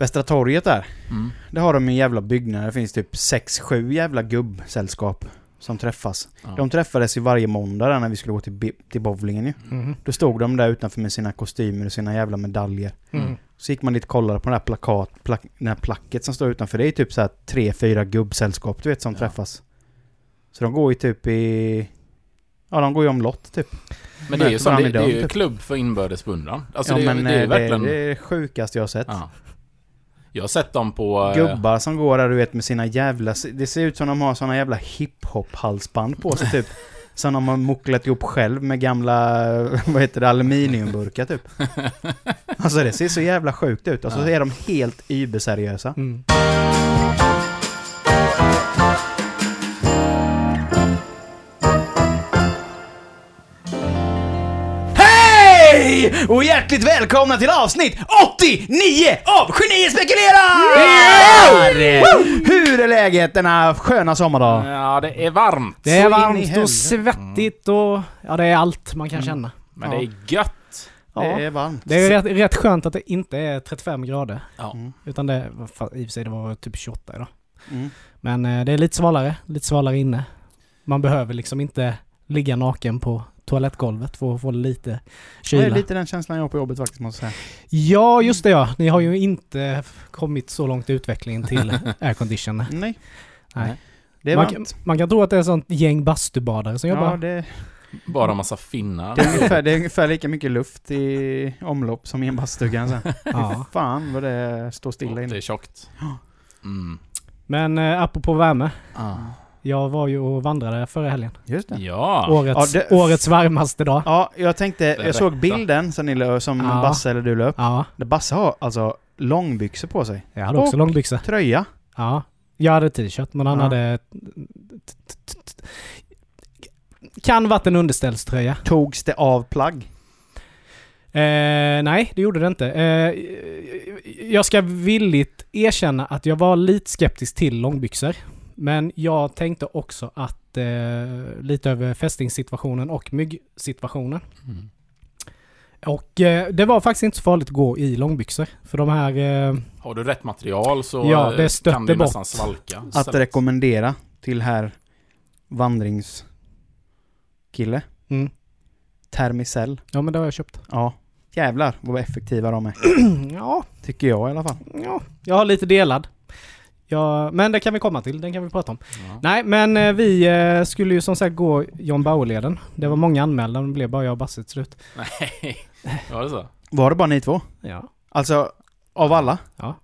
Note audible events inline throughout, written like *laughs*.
Västra torget där. Mm. Där har de en jävla byggnad. Det finns typ 6-7 jävla gubbsällskap som träffas. Ja. De träffades ju varje måndag där när vi skulle gå till, till bowlingen ju. Mhm. Då stod de där utanför med sina kostymer och sina jävla medaljer. Mm. Så gick man dit och kollade på den här plakat, plack, den här placket som står utanför. Det är typ så här tre, fyra gubbsällskap du vet som Ja. träffas. Så de går ju typ i... Ja, de går ju omlott typ. Men det är ju som, det, det är ju typ. klubb för inbördes beundran. Alltså ja, det, är- men det är eh, verkligen... det är det sjukaste jag har sett. Ja. Jag har sett dem på... eh, Gubbar som går där du vet med sina jävla... Det ser ut som de har såna jävla hiphop-halsband på sig typ. *laughs* Som de har mucklat ihop själv med gamla, *laughs* vad heter det, aluminiumburkar typ. *laughs* Alltså det ser så jävla sjukt ut. Och så Ja. är de helt überseriösa. Mm. Hej! Och hjärtligt välkomna till avsnitt 89 av Genier spekulerar! Hur är läget denna sköna sommardag? Ja, det är varmt. Det är varmt och svettigt och... Ja, det är allt man kan känna. Men det är gött. Ja. Det är varmt. Det är rätt, rätt skönt att det inte är 35 grader. Ja. Mm. Utan det... I och för sig det var typ 28 idag. Mm. Men eh, det är lite svalare. Lite svalare inne. Man behöver liksom inte ligga naken på toalettgolvet för att få lite Det kyla. är lite den känslan jag har på jobbet faktiskt måste jag säga. Ja, just det ja. Ni har ju inte kommit så långt i utvecklingen till *laughs* aircondition. Nej, Nej. det är Man, varmt. kan- man kan tro att det är sånt gäng bastubadare som jobbar. Ja, det, Bara massa finnar. det, är ungefär, det är ungefär lika mycket luft i omlopp som i en bastuga sen. *laughs* Ja. Fan vad det står stilla Det inne. är tjockt. Mm. Men eh, apropå värme. Ah. Jag var ju och vandrade förra helgen. Just det. Ja. Årets, Ja, det- årets varmaste dag. Ja, jag tänkte, jag såg bilden som, ni, som Ja. Basse eller du la upp. Ja, Basse har alltså långbyxor på sig. jag hade också Och- långbyxor. Tröja. Ja. Jag hade t-shirt, men han Ja. hade... Kan varit en underställströja. Togs det av plagg? Eh, nej, det gjorde det inte. Eh, jag ska villigt erkänna att jag var lite skeptisk till långbyxor. Men jag tänkte också att eh, lite över fästingssituationen och myggsituationen. Mm. Och eh, det var faktiskt inte så farligt att gå i långbyxor. För de här... Eh, Har du rätt material så Ja, det eh, stötte kan bort. nästan svalka. Att Så- rekommendera till här vandringskille. mm, Termicell. ja, men det har jag köpt. *clears throat* Ja. Jävlar vad effektiva de är. ja, Tycker jag i alla fall. ja, jag har lite delad. Ja, men det kan vi komma till. Den kan vi prata om. Ja. Nej, men eh, vi eh, skulle ju som sagt gå John Bauer-leden. Det var många anmälda, men det blev bara jag och Basse till slut. *laughs* Nej. Var det så? Var det bara ni två? Ja. Alltså, av alla? Ja.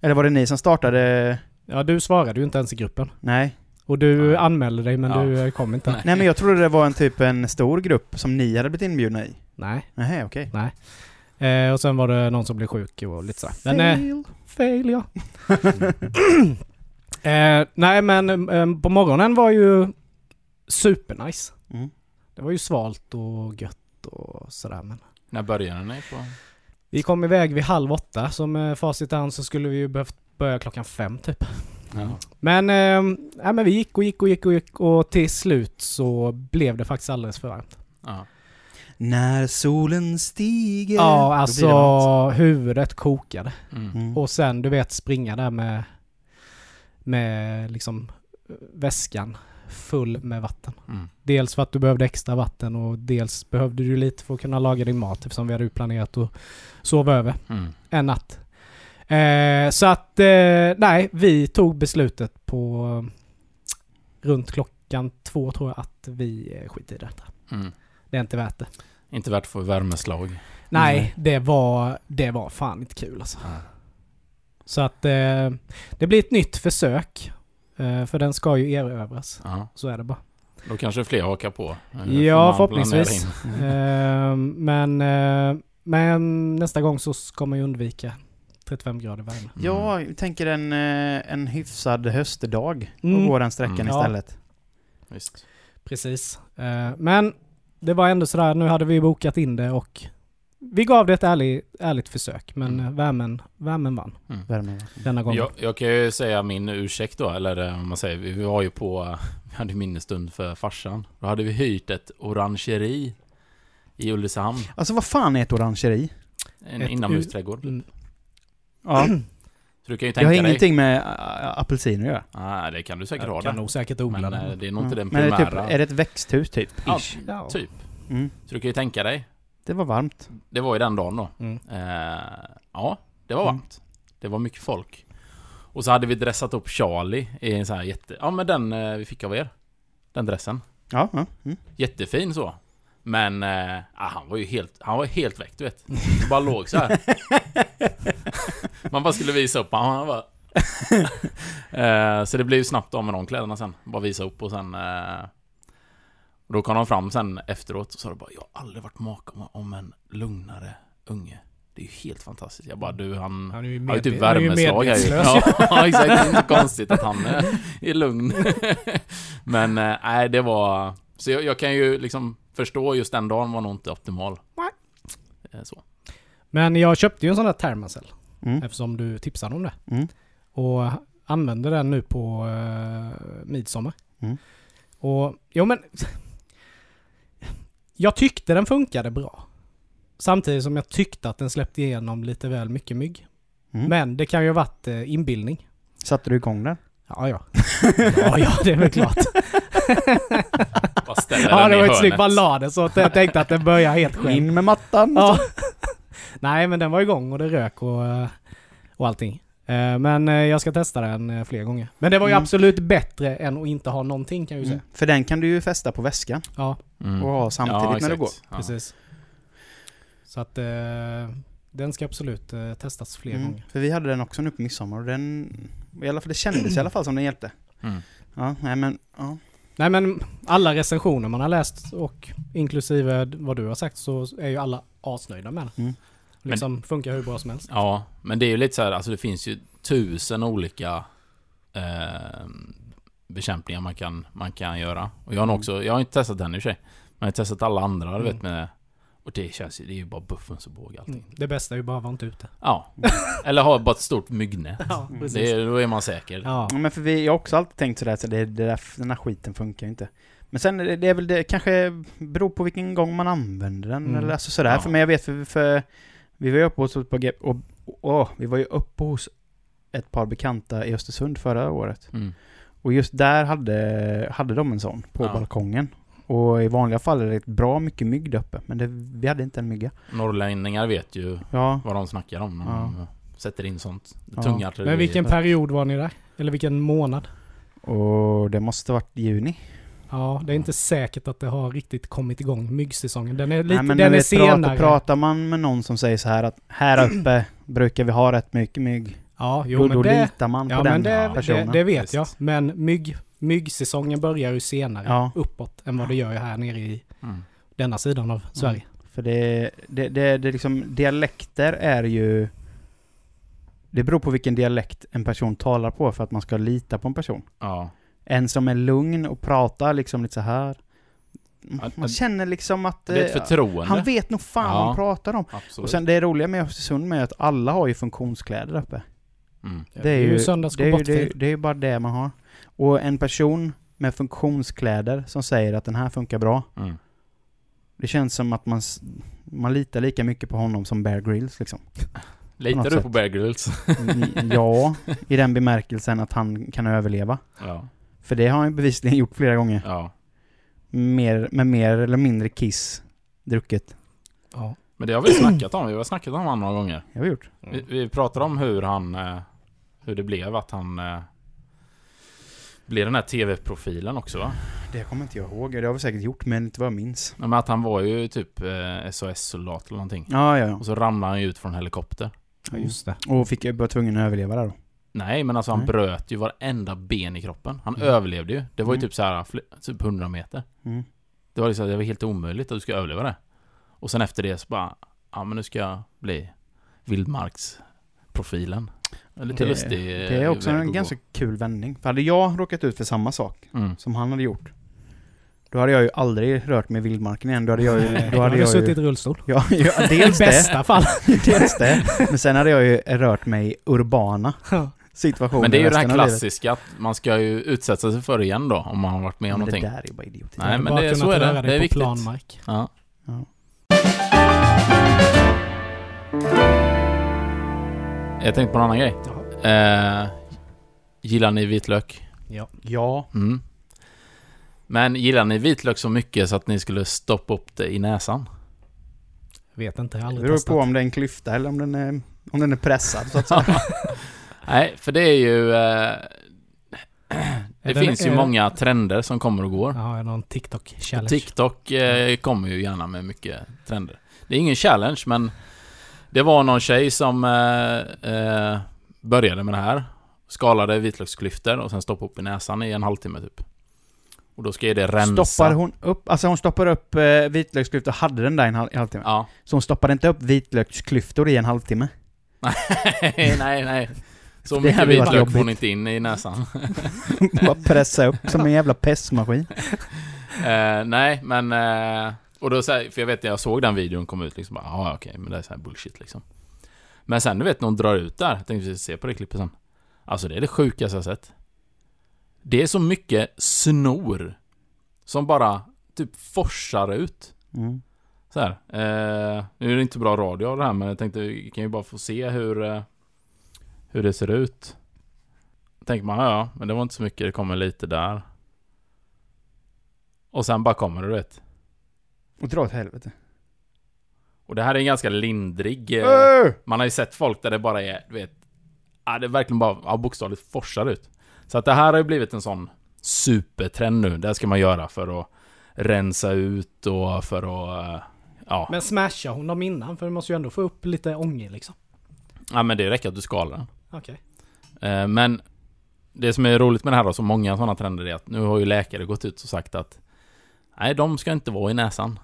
Eller var det ni som startade? Ja, du svarade ju inte ens i gruppen. Nej. Och du Nej. anmälde dig, men Ja. du eh, kom inte. *laughs* Nej. Nej men jag trodde det var en typ en stor grupp som ni hade blivit inbjudna i. Nej. Nej, okej. Nej. Eh, och sen var det någon som blev sjuk och lite så. Men, eh, Fail. fail ja. *laughs* eh, nej, men eh, på morgonen var ju supernice. Mm. Det var ju svalt och gött och sådär. Men När började ni på? vi kom iväg vid halv åtta, så med facit hand så skulle vi ju behövt börja klockan fem typ. Ja. Men, eh, nej, men vi gick och gick och gick och gick och till slut så blev det faktiskt alldeles för varmt. Ja. När solen stiger. Ja, alltså huvudet kokade. Mm. Mm. Och sen du vet springa där med, med liksom väskan full med vatten. Mm. Dels för att du behövde extra vatten och dels behövde du lite för att kunna laga din mat eftersom vi hade planerat att sova över Mm. en natt. Eh, så att, eh, nej, vi tog beslutet på eh, runt klockan två tror jag att vi eh, skiter i detta. Mm. Det är inte värt det. Inte värt att få värmeslag. Nej, Nej. det var, det var fan inte kul alltså. Ja. Så att eh, det blir ett nytt försök. Eh, för den ska ju erövras. Ja. Så är det bara. Då kanske fler hakar på. Eller Ja, förhoppningsvis. Eh, men, eh, men nästa gång så ska man ju undvika 35 grader värme. Mm. Ja, jag tänker en, eh, en hyfsad höstdag Mm. och gå den sträckan Mm. Ja. istället. Visst. Precis. Eh, men det var ändå sådär, nu hade vi bokat in det och vi gav det ett ärligt, ärligt försök. Men Mm. eh, värmen, värmen vann Värme. denna gången. Jag, jag kan ju säga min ursäkt då, eller eh, om man säger, vi var ju på, *laughs* vi hade minnesstund för farsan. Då hade vi hyrt ett orangeri i Ulricehamn. Alltså vad fan är ett orangeri? En Ett inomhusträdgård. Mm. Ja. *clears throat* Så du kan ju Det har tänka dig... ingenting med apelsiner att göra. Nej, det kan du säkert ha Jag kan det. nog säkert odla Men eh, den. det är nog inte den Men är det, primära... typ, är det ett växthus typ? Ja, Ish. Ja. typ. Mm. Så du kan ju tänka dig. Det var varmt. Det var ju den dagen då. Mm. Eh, ja, det var Mm. varmt. Det var mycket folk. Och så hade vi dressat upp Charlie i en sån här jätte... Ja men den eh, vi fick av er. Den dressen. Ja, ja. Mm. Jättefin så. Men eh, han var ju helt, han var helt väck du vet. Han bara låg så här. *laughs* Man bara skulle visa upp honom. Han bara... *laughs* eh, så det blev ju snabbt av med de kläderna sen. Bara visa upp och sen... Eh, och då kom de fram sen efteråt och sa bara Jag har aldrig varit maka om, en lugnare unge. Det är ju helt fantastiskt. Jag bara du han... Han är ju, Han har ju med, typ är värmeslag här ju. *laughs* Ja, exakt. Det är inte konstigt att han eh, är lugn. Men eh, nej, det var... Så jag, jag kan ju liksom förstå just den dagen var nog inte optimal. Eh, Så. Men jag köpte ju en sån där Thermacell. Mm. Eftersom du tipsade om det. Mm. Och använde den nu på uh, midsommar. Mm. Och, jo men... *laughs* Jag tyckte den funkade bra. Samtidigt som jag tyckte att den släppte igenom lite väl mycket mygg. Mm. Men det kan ju ha varit uh, inbildning. Satte du igång den? Ja, ja. *laughs* ja, ja, det är väl klart. *laughs* Ja, det var ett snyggt. Bara la det så att jag tänkte att den börjar helt själv. In med mattan! Ja. *laughs* Nej, men den var igång och det rök och, eh, och allting. Eh, Men eh, jag ska testa den fler gånger. Men det var ju Mm. absolut bättre än att inte ha någonting kan jag ju Mm. säga. För den kan du ju fästa på väskan Mm. och ha samtidigt Ja, när du går. Ja. Precis. Så att den ska absolut testas fler Mm. gånger. För vi hade den också nu på midsommar och den... I alla fall, det kändes i alla fall som den hjälpte. Mm. Ja, nej men... Ja. Nej men alla recensioner man har läst och inklusive vad du har sagt så är ju alla asnöjda med den. Mm. Liksom funkar hur bra som helst. Ja, men det är ju lite så här, alltså det finns ju tusen olika eh, bekämpningar man kan, man kan göra. Och jag har Mm. också, jag har inte testat den i och för sig. Men jag har testat alla andra, du Mm. vet med... Och det känns ju, det är ju bara buffens och båg allting. Mm. Det bästa är ju bara att vara inte ute. Ja. *laughs* Eller ha bara ett stort myggnät. Ja, precis. Det då är man säker. Ja. Ja, men för vi, jag har också alltid tänkt sådär, så det, det där, den här skiten funkar ju inte. Men sen, det, det är väl det, kanske beror på vilken gång man använder den, Mm. eller alltså sådär. Ja. För mig, jag vet, för, för vi var ju uppe hos, på, och, och, vi var ju uppe hos ett par bekanta i Östersund förra året. Mm. Och just där hade, hade de en sån på Ja. balkongen. Och i vanliga fall är det ett bra mycket mygg där uppe, men det, vi hade inte en mygga. Norrlänningar vet ju Ja, vad de snackar om när Ja. de sätter in sånt. Det Ja. tunga. Men vilken period var ni där? Eller vilken månad? och det måste varit juni. Ja, det är inte säkert att det har riktigt kommit igång myggsäsongen. Den är lite, Nej, men den är vet, pratar, senare. pratar man med någon som säger så här att här uppe brukar vi ha rätt mycket mygg. Ja, jo då men då det, litar man ja, på men den det, det, personen. det vet Visst. jag. Men mygg, myggsäsongen börjar ju senare Ja. uppåt än vad det gör här nere i Mm. denna sidan av Sverige. För det, det, det, det liksom, dialekter är ju... Det beror på vilken dialekt en person talar på för att man ska lita på en person. Ja. En som är lugn och pratar liksom lite så här. Man känner liksom att... Det är ett eh, förtroende. han vet nog fan vad Ja. han pratar om. Absolut. Och sen det roliga med Östersund med att alla har ju funktionskläder uppe. mm. Det är ju, det, är ju, det, är- det är ju bara det man har. Och en person med funktionskläder som säger att den här funkar bra. Mm. Det känns som att man, man litar lika mycket på honom som Bear Grylls liksom. *laughs* Litar du sätt. på Bear Grylls? Ja, i den bemärkelsen att han kan överleva. ja. För det har han ju bevisligen gjort flera gånger. ja. Mer, med mer eller mindre kiss drucket. Ja. Men det har vi snackat om. Vi har snackat om honom några gånger. Det har vi gjort. Vi, vi pratade om hur han... eh, Hur det blev att han... Blev den här TV-profilen också va? Det kommer inte jag ihåg. Det har vi säkert gjort, men inte vad jag minns. Ja, Men att han var ju typ eh, SOS-soldat eller någonting. Ja, ja, ja. Och så ramlade han ju ut från helikopter. ja, just det. Och fick var tvungen att överleva där då. Nej, men alltså han Nej. bröt ju varenda ben i kroppen. Han Mm. överlevde ju. Det var ju Mm. typ så här, typ 100 meter. Mm. Det var liksom, det var helt omöjligt att du ska överleva det. Och sen efter det så bara, ja men nu ska jag bli vildmarksprofilen. Lite Det- lustig Det är också en ganska kul vändning. För hade jag råkat ut för samma sak. Mm. som han hade gjort, då hade jag ju aldrig rört mig i vildmarken igen. Då hade jag ju... Då hade jag suttit i rullstol. ja, ja, I dels *laughs* det. bästa fall. Dels det. Men sen hade jag ju rört mig i urbana *laughs* situationer Men det är ju det här klassiska att man ska ju utsätta sig för det igen då om man har varit med om Men det någonting. där är ju bara idiotiskt. Nej, men det- så är det. Det är viktigt. planmark. Ja. Ja. Jag tänkte på en annan grej. Eh, gillar ni vitlök? Ja. Ja. Mm. Men gillar ni vitlök så mycket så att ni skulle stoppa upp det i näsan? Vet inte, jag har Det aldrig beror testat. på om det är en klyfta eller om den är, om den är pressad så att säga. *laughs* Nej, för det är ju... Eh, *clears throat* det Är den- finns ju är den- många trender som kommer och går. Ja, någon TikTok-challenge. TikTok eh, kommer ju gärna med mycket trender. Det är ingen challenge, men det var någon tjej som eh, eh, började med det här. Skalade vitlöksklyftor och sen stoppade upp i näsan i en halvtimme typ. Och då ska det rensa. Stoppar hon upp, alltså hon stoppar upp eh, vitlöksklyftor och hade den där i en halv, halvtimme. Ja. Så hon stoppade inte upp vitlöksklyftor i en halvtimme. nej, *laughs* nej. Så Det mycket vitlök får hon inte in i näsan. *laughs* Bara pressa upp som en jävla pestmaskin. *laughs* Eh, nej, men... Eh, och då så här, för jag vet när jag såg den videon kom ut liksom bara, ja okej, men det är så här bullshit liksom. Men sen du vet när hon drar ut där, tänkte vi se på det klippet sen. Alltså det är det sjukaste jag sett. Det är så mycket snor som bara typ forsar ut. Mm. Så här. Eh, nu är det inte bra radio det här, men jag tänkte vi kan ju bara få se hur, eh, hur det ser ut. Tänker man, ja, ja, men det var inte så mycket, det kommer lite där. Och sen bara kommer det, du vet. Och dra åt helvete. Och det här är en ganska lindrig... Eh, Öh! man har ju sett folk där det bara är, du vet... Ja, det är verkligen bara, ja, bokstavligt forsar ut. Så att det här har ju blivit en sån supertrend nu. Det här ska man göra för att rensa ut och för att... eh, Ja. Men smashar hon dem innan? För du måste ju ändå få upp lite ånger liksom. ja, men det räcker att du skalar den. Okej. Eh, Men det som är roligt med det här då, så många sådana trender är att nu har ju läkare gått ut och sagt att nej, de ska inte vara i näsan.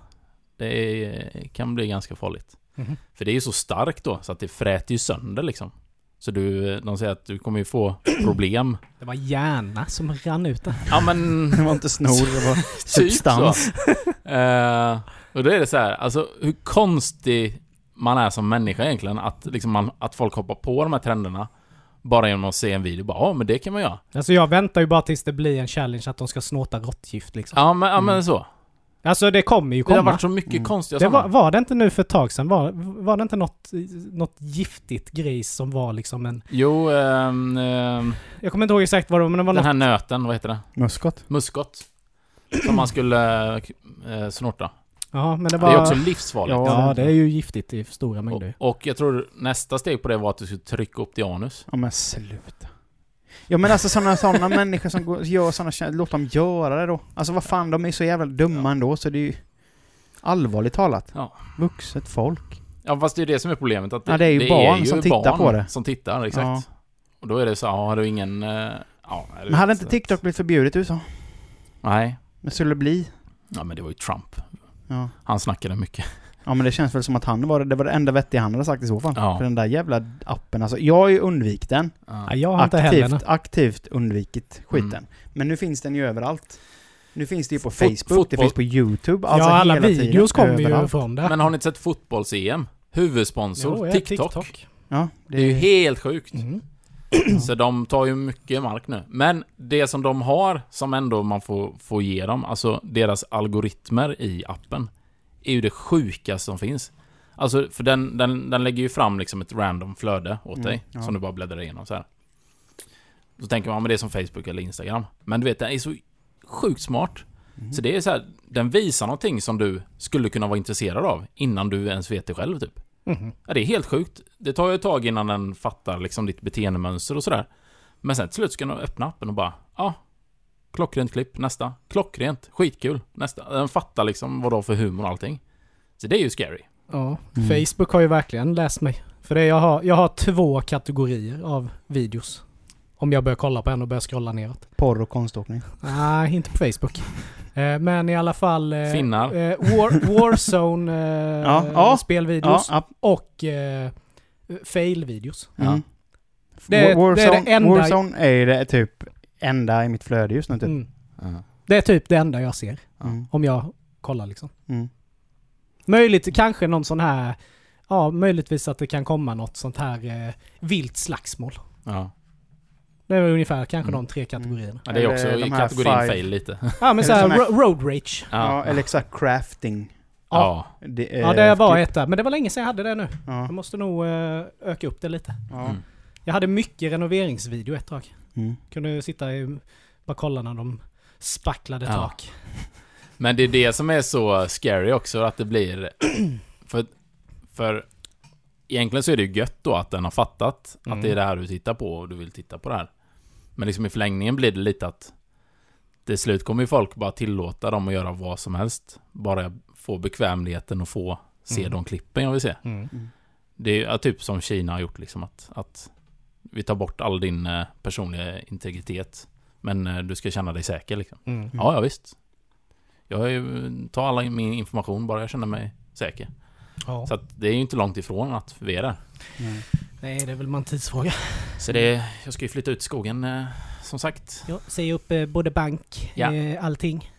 Det är, kan bli ganska farligt. Mhm. För det är ju så starkt då, så att det fräter ju sönder liksom. Så du, de säger att du kommer ju få *clears throat* problem. Det var hjärna som rann ut där. Ja men... *laughs* Det var inte snor, det var *laughs* Typ substans. *laughs* Eh, och då är det så här, alltså hur konstig man är som människa egentligen. Att, liksom man, att folk hoppar på de här trenderna. Bara genom att se en video. Bara, ja men det kan man göra. Alltså jag väntar ju bara tills det blir en challenge att de ska snorta råttgift liksom. Ja men, ja, men Mm. så. Alltså det kommer ju Det har komma. varit så mycket Mm. konstiga Det var, var det inte nu för ett tag sedan? Var, var det inte något, något giftigt gris som var liksom en... Jo, ehm, ehm, Jag kommer inte ihåg exakt vad det var, men det var den något... här nöten, vad heter det? Muskot. Muskot. Som man skulle eh, snorta. Ja, men det Det var... är också livsfarligt. Ja. Ja, det är ju giftigt i stora mängder. och, och jag tror nästa steg på det var att du skulle trycka upp det i anus. Ja men sluta. Ja men alltså sådana såna *laughs* människor som går, gör sådana låt dem göra det då. Alltså vad fan, de är så jävla dumma ändå så det är ju allvarligt talat. Ja. Vuxet folk. Ja fast det är det som är problemet. Att Ja, det är ju barn som tittar barn på det. Som tittar, exakt. Ja. Och då är det så, ja, har du ingen... eh, Ja, är det Men hade inte TikTok blivit förbjudet i USA? Nej. Men skulle det bli? Ja men det var ju Trump. Ja. Han snackade mycket. Ja men det känns väl som att han var det, det var det enda vettiga han hade sagt i så fall. Ja. För den där jävla appen alltså. Jag har ju undvikit den. Ja, jag har inte heller Aktivt, aktivt undvikit skiten. Mm. Men nu finns den ju överallt. Nu finns det ju på Fot- Facebook, det fotboll- finns på YouTube, alltså ja, alla videos kommer ju överallt. från det. Men har ni inte sett fotbolls-EM? Huvudsponsor, Jo, ja, TikTok. Ja, Det är ju helt sjukt. Mm. *clears throat* Så de tar ju mycket mark nu. Men det som de har, som ändå man får, får ge dem, alltså deras algoritmer i appen, är ju det sjukaste som finns. Alltså, för den, den, den lägger ju fram liksom ett random flöde åt Mm, dig, ja. som du bara bläddrar igenom så här. Så tänker man, men det är som Facebook eller Instagram. Men du vet, den är så sjukt smart. Mm. Så det är så här, den visar någonting som du skulle kunna vara intresserad av innan du ens vet det själv typ. Mhm. Ja, det är helt sjukt. Det tar ju ett tag innan den fattar liksom ditt beteendemönster och sådär. Men sen till slut ska den öppna appen och bara, ja. Klockrent klipp, nästa. Klockrent, skitkul, nästa. Den fattar liksom vad det har för humor och allting. Så det är ju scary. Ja, Mm. Facebook har ju verkligen läst mig. För det jag har, jag har två kategorier av videos. Om jag börjar kolla på en och börjar scrolla neråt. Porr och konståkning. Nej, inte på Facebook. Eh, men i alla fall... Eh, Finnar. Eh, War, Warzone eh, *laughs* Ja, ja. spelvideos Ja, och eh, fail-videos. Mm. Det är- War- det är det Warzone, enda- Warzone är det typ enda i mitt flöde just nu typ. Mm. Det är typ det enda jag ser. Mm. Om jag kollar liksom. Mm. Möjligt, kanske någon sån här... Ja, möjligtvis att det kan komma något sånt här eh, vilt slagsmål. Ja. Det är väl ungefär kanske Mm. de tre kategorierna. ja det är också de kategorin five- fail lite. Ja, men Eller såhär ro- road rage. Ja. Ja. eller exakt crafting. Ja. Det, är- Ja, det var ett där. Men det var länge sedan jag hade det nu. Ja. Jag måste nog eh, öka upp det lite. Ja. Mm. Jag hade mycket renoveringsvideo ett tag. Mm. Kunde sitta i, bara kolla när de spacklade Ja. tak. Men det är det som är så scary också, att det blir... *clears throat* För, för egentligen så är det ju gött då att den har fattat Mm. att det är det här du tittar på och du vill titta på det här. Men liksom i förlängningen blir det lite att till slut kommer ju folk bara tillåta dem att göra vad som helst. Bara få bekvämligheten och få se Mm. de klippen jag vill se. Mm. Det är ja, typ som Kina har gjort liksom att, att vi tar bort all din eh, personliga integritet. Men eh, du ska känna dig säker liksom. Mm. Ja, ja visst. Jag är ju, tar alla min information bara jag känner mig säker. Ja. Så att det är ju inte långt ifrån att vi är där. Nej. Nej, det är väl bara en tidsfråga. Så det, jag ska ju flytta ut i skogen eh, som sagt. Ja, säga upp eh, både bank, Ja. eh, allting.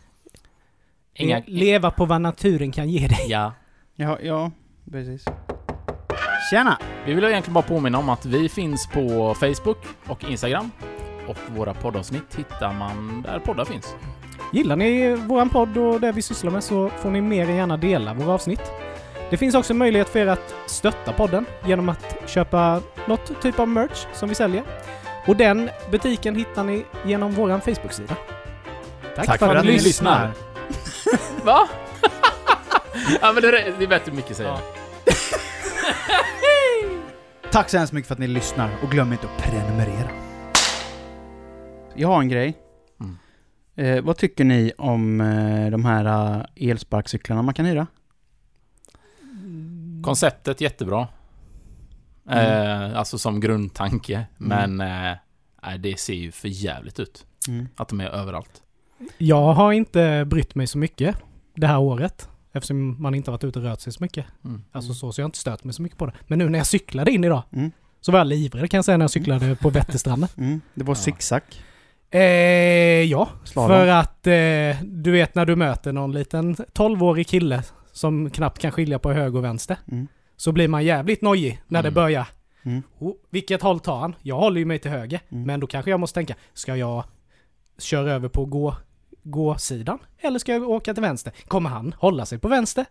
Inga... Le- Leva på vad naturen kan ge dig. Ja. Ja, ja, precis. Tjena! Vi vill egentligen bara påminna om att vi finns på Facebook och Instagram. Och våra poddavsnitt hittar man där poddar finns. Gillar ni våran podd och det vi sysslar med så får ni mer än gärna dela våra avsnitt. Det finns också möjlighet för er att stötta podden genom att köpa något typ av merch som vi säljer. Och den butiken hittar ni genom våran Facebook-sida. Tack, för, att ni lyssnar! *laughs* Va? *laughs* ja men det är, det är bättre mycket säger. Ja. Tack så hemskt mycket för att ni lyssnar och glöm inte att prenumerera. Jag har en grej. Mm. Eh, vad tycker ni om eh, de här eh, elsparkcyklarna man kan hyra? Konceptet jättebra. Eh, alltså som grundtanke. Men eh, det ser ju för jävligt ut. Mm. Att de är överallt. Jag har inte brytt mig så mycket det här året. Eftersom man inte har varit ute och rört sig så mycket. Mm. Alltså så, så jag har inte stört mig så mycket på det. Men nu när jag cyklade in idag Mm. så var jag livrädd kan jag säga när jag cyklade på *laughs* Vätterstranden. Mm. Det var Ja. zigzag. Eh, ja, Slalom. för att eh, du vet när du möter någon liten 12-årig kille som knappt kan skilja på höger och vänster. Mm. Så blir man jävligt nojig när det Mm. börjar. Mm. Oh, vilket håll tar han? Jag håller ju mig till höger. Mm. Men då kanske jag måste tänka, ska jag köra över på gå, gå-sidan? Eller ska jag åka till vänster? Kommer han hålla sig på vänster?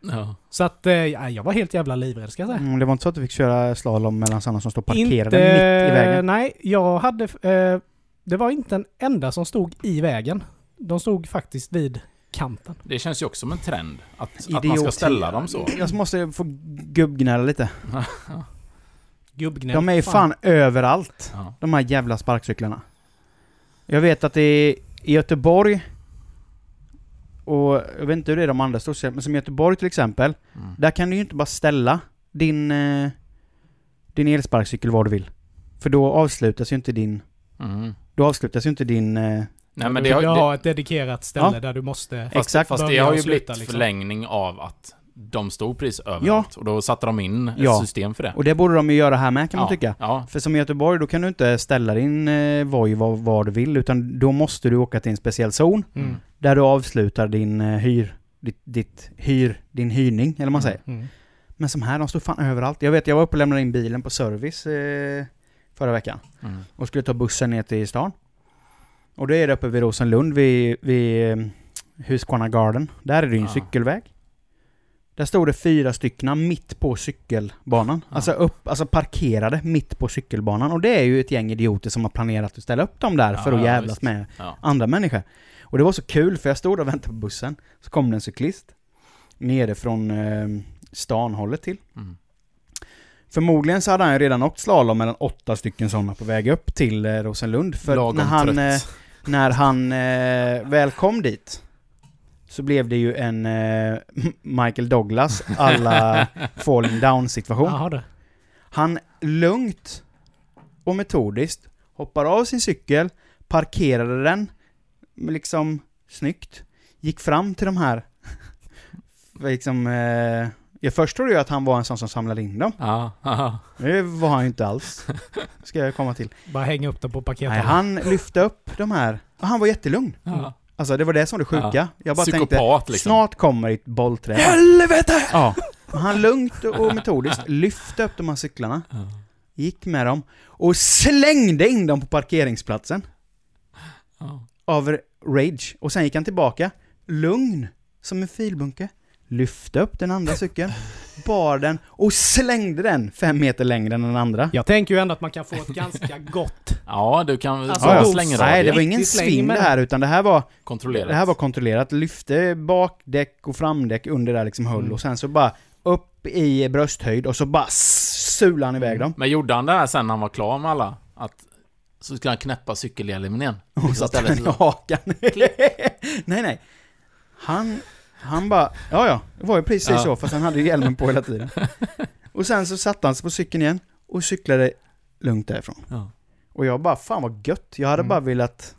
Ja. Så att, eh, ja, jag var helt jävla livrädd ska jag säga. Mm, det var inte så att du fick köra slalom mellan sådana som står parkerade Inte, mitt i vägen? Nej, jag hade... Eh, det var inte en enda som stod i vägen. De stod faktiskt vid kanten. Det känns ju också som en trend. Att, att man ska ställa dem så. Jag måste få gubbgnälla lite. *laughs* Gubbgnäll. De är ju fan överallt. Ja. De här jävla sparkcyklarna. Jag vet att det är i Göteborg och jag vet inte hur det är de andra storstäderna, men som Göteborg till exempel. Mm. Där kan du ju inte bara ställa din, eh, din elsparkcykel var du vill. För då avslutas ju inte din, Mm. då avslutas ju inte din... Eh, Nej men du har, vill det, ha ett dedikerat ställe Ja. där du måste... fast, Exakt. fast det har ju blivit liksom. förlängning av att de stod precis överallt. Ja. Och då satte de in ett Ja. system för det. och det borde de ju göra här med kan man ja. tycka. Ja. För som i Göteborg, då kan du inte ställa din eh, Voi var, var du vill, utan då måste du åka till en speciell zon. Mm. Där du avslutar din eh, hyr, ditt, ditt hyr, din hyrning, eller vad man Mm. säger. Mm. Men som här, de står fan överallt. Jag vet, jag var uppe och lämnade in bilen på service eh, förra veckan. Mm. Och skulle ta bussen ner till stan. Och det är det uppe vid Rosenlund, vid, vid eh, Husqvarna Garden. Där är det ju en Ja. cykelväg. Där stod det fyra stycken mitt på cykelbanan. Ja. Alltså upp, alltså parkerade mitt på cykelbanan. Och det är ju ett gäng idioter som har planerat att ställa upp dem där Ja, för att ja, jävlas visst. med Ja. andra människor. Och det var så kul för jag stod och väntade på bussen. Så kom det en cyklist. Nere från eh, stanhållet till. Mm. Förmodligen så hade han ju redan åkt slalom mellan åtta stycken sådana på väg upp till eh, Rosenlund. För Lagom när han, eh, när han eh, väl kom dit så blev det ju en eh, *laughs* Michael Douglas alla *laughs* falling down situation. Jaha du. Han lugnt och metodiskt hoppar av sin cykel, parkerade den liksom snyggt, gick fram till de här *laughs* liksom, eh, jag först trodde ju att han var en sån som samlade in dem. Ja, ja. Det var han ju inte alls. Ska jag komma till. Bara hänga upp dem på paketet. Nej, han lyfte upp de här, och han var jättelugn. ja. Alltså det var det som var det sjuka. Jag bara tänkte, Psykopat liksom. snart kommer ett bollträd. Helvete! Ja. Men han lugnt och metodiskt lyfte upp de här cyklarna, Ja. gick med dem och slängde in dem på parkeringsplatsen. Ja. Av rage. Och sen gick han tillbaka, lugn, som en filbunke. Lyfte upp den andra cykeln, bar den och slängde den fem meter längre än den andra. Jag tänker ju ändå att man kan få ett ganska *laughs* gott... Ja, du kan Alltså, ja, slänga Nej, det var ingen sving det här, utan det här var, kontrollerat. det här var kontrollerat. Lyfte bakdäck och framdäck under där liksom höll Mm. och sen så bara upp i brösthöjd och så bara sulade han iväg dem. Men gjorde han det här sen när han var klar med alla? Att så skulle han knäppa cykelhjälmen igen? Och satte den i hakan. *laughs* nej, nej. Han, han bara, ja ja, det var ju precis Ja. så, fast han hade ju hjälmen på hela tiden. *laughs* Och sen så satte han sig på cykeln igen och cyklade lugnt därifrån. Ja. Och jag bara, fan vad gött. Jag hade Mm. bara velat,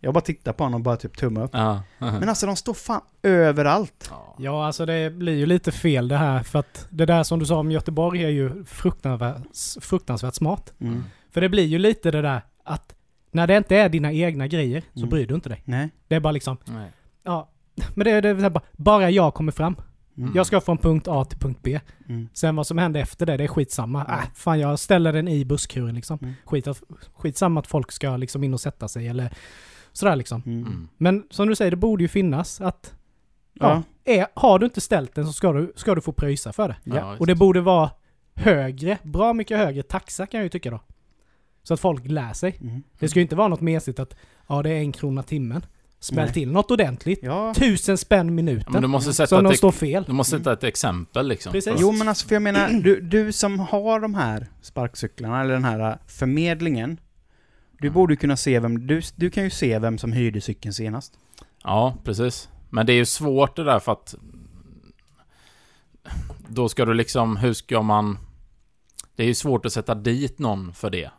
jag bara tittade på honom och bara typ tumma upp. Ja. *laughs* Men alltså de står fan överallt. Ja. Ja, alltså det blir ju lite fel det här för att det där som du sa om Göteborg är ju fruktansvärt, fruktansvärt smart. Mm. För det blir ju lite det där att när det inte är dina egna grejer så Mm. bryr du inte dig. Nej. Det är bara liksom, Nej. ja, men det är, det är bara, bara jag kommer fram. Mm. Jag ska från punkt A till punkt B. Mm. Sen vad som händer efter det, det är skitsamma. Mm. Äh, fan jag ställer den i busskuren liksom. Mm. Skit, att- skitsamma att folk ska liksom in och sätta sig eller sådär liksom. Mm. Mm. Men som du säger, det borde ju finnas att Ja. är, har du inte ställt den så ska du, ska du få pröjsa för det. Ja. Och det borde vara högre, bra mycket högre taxa kan jag ju tycka då. Så att folk lär sig. Mm. Det ska ju inte vara något mesigt att ja det är en krona timmen. Smäll Nej. till något ordentligt. Ja. Tusen spänn Ja, minuten. men du måste sätta så om de står fel. du måste sätta ett exempel liksom. Precis. Jo men alltså för jag menar, du, du som har de här sparkcyklarna, eller den här äh, förmedlingen. Du Mm. borde kunna se vem, du, du kan ju se vem som hyrde cykeln senast. Ja, precis. Men det är ju svårt det där för att... Då ska du liksom, hur ska man... Det är ju svårt att sätta dit någon för det.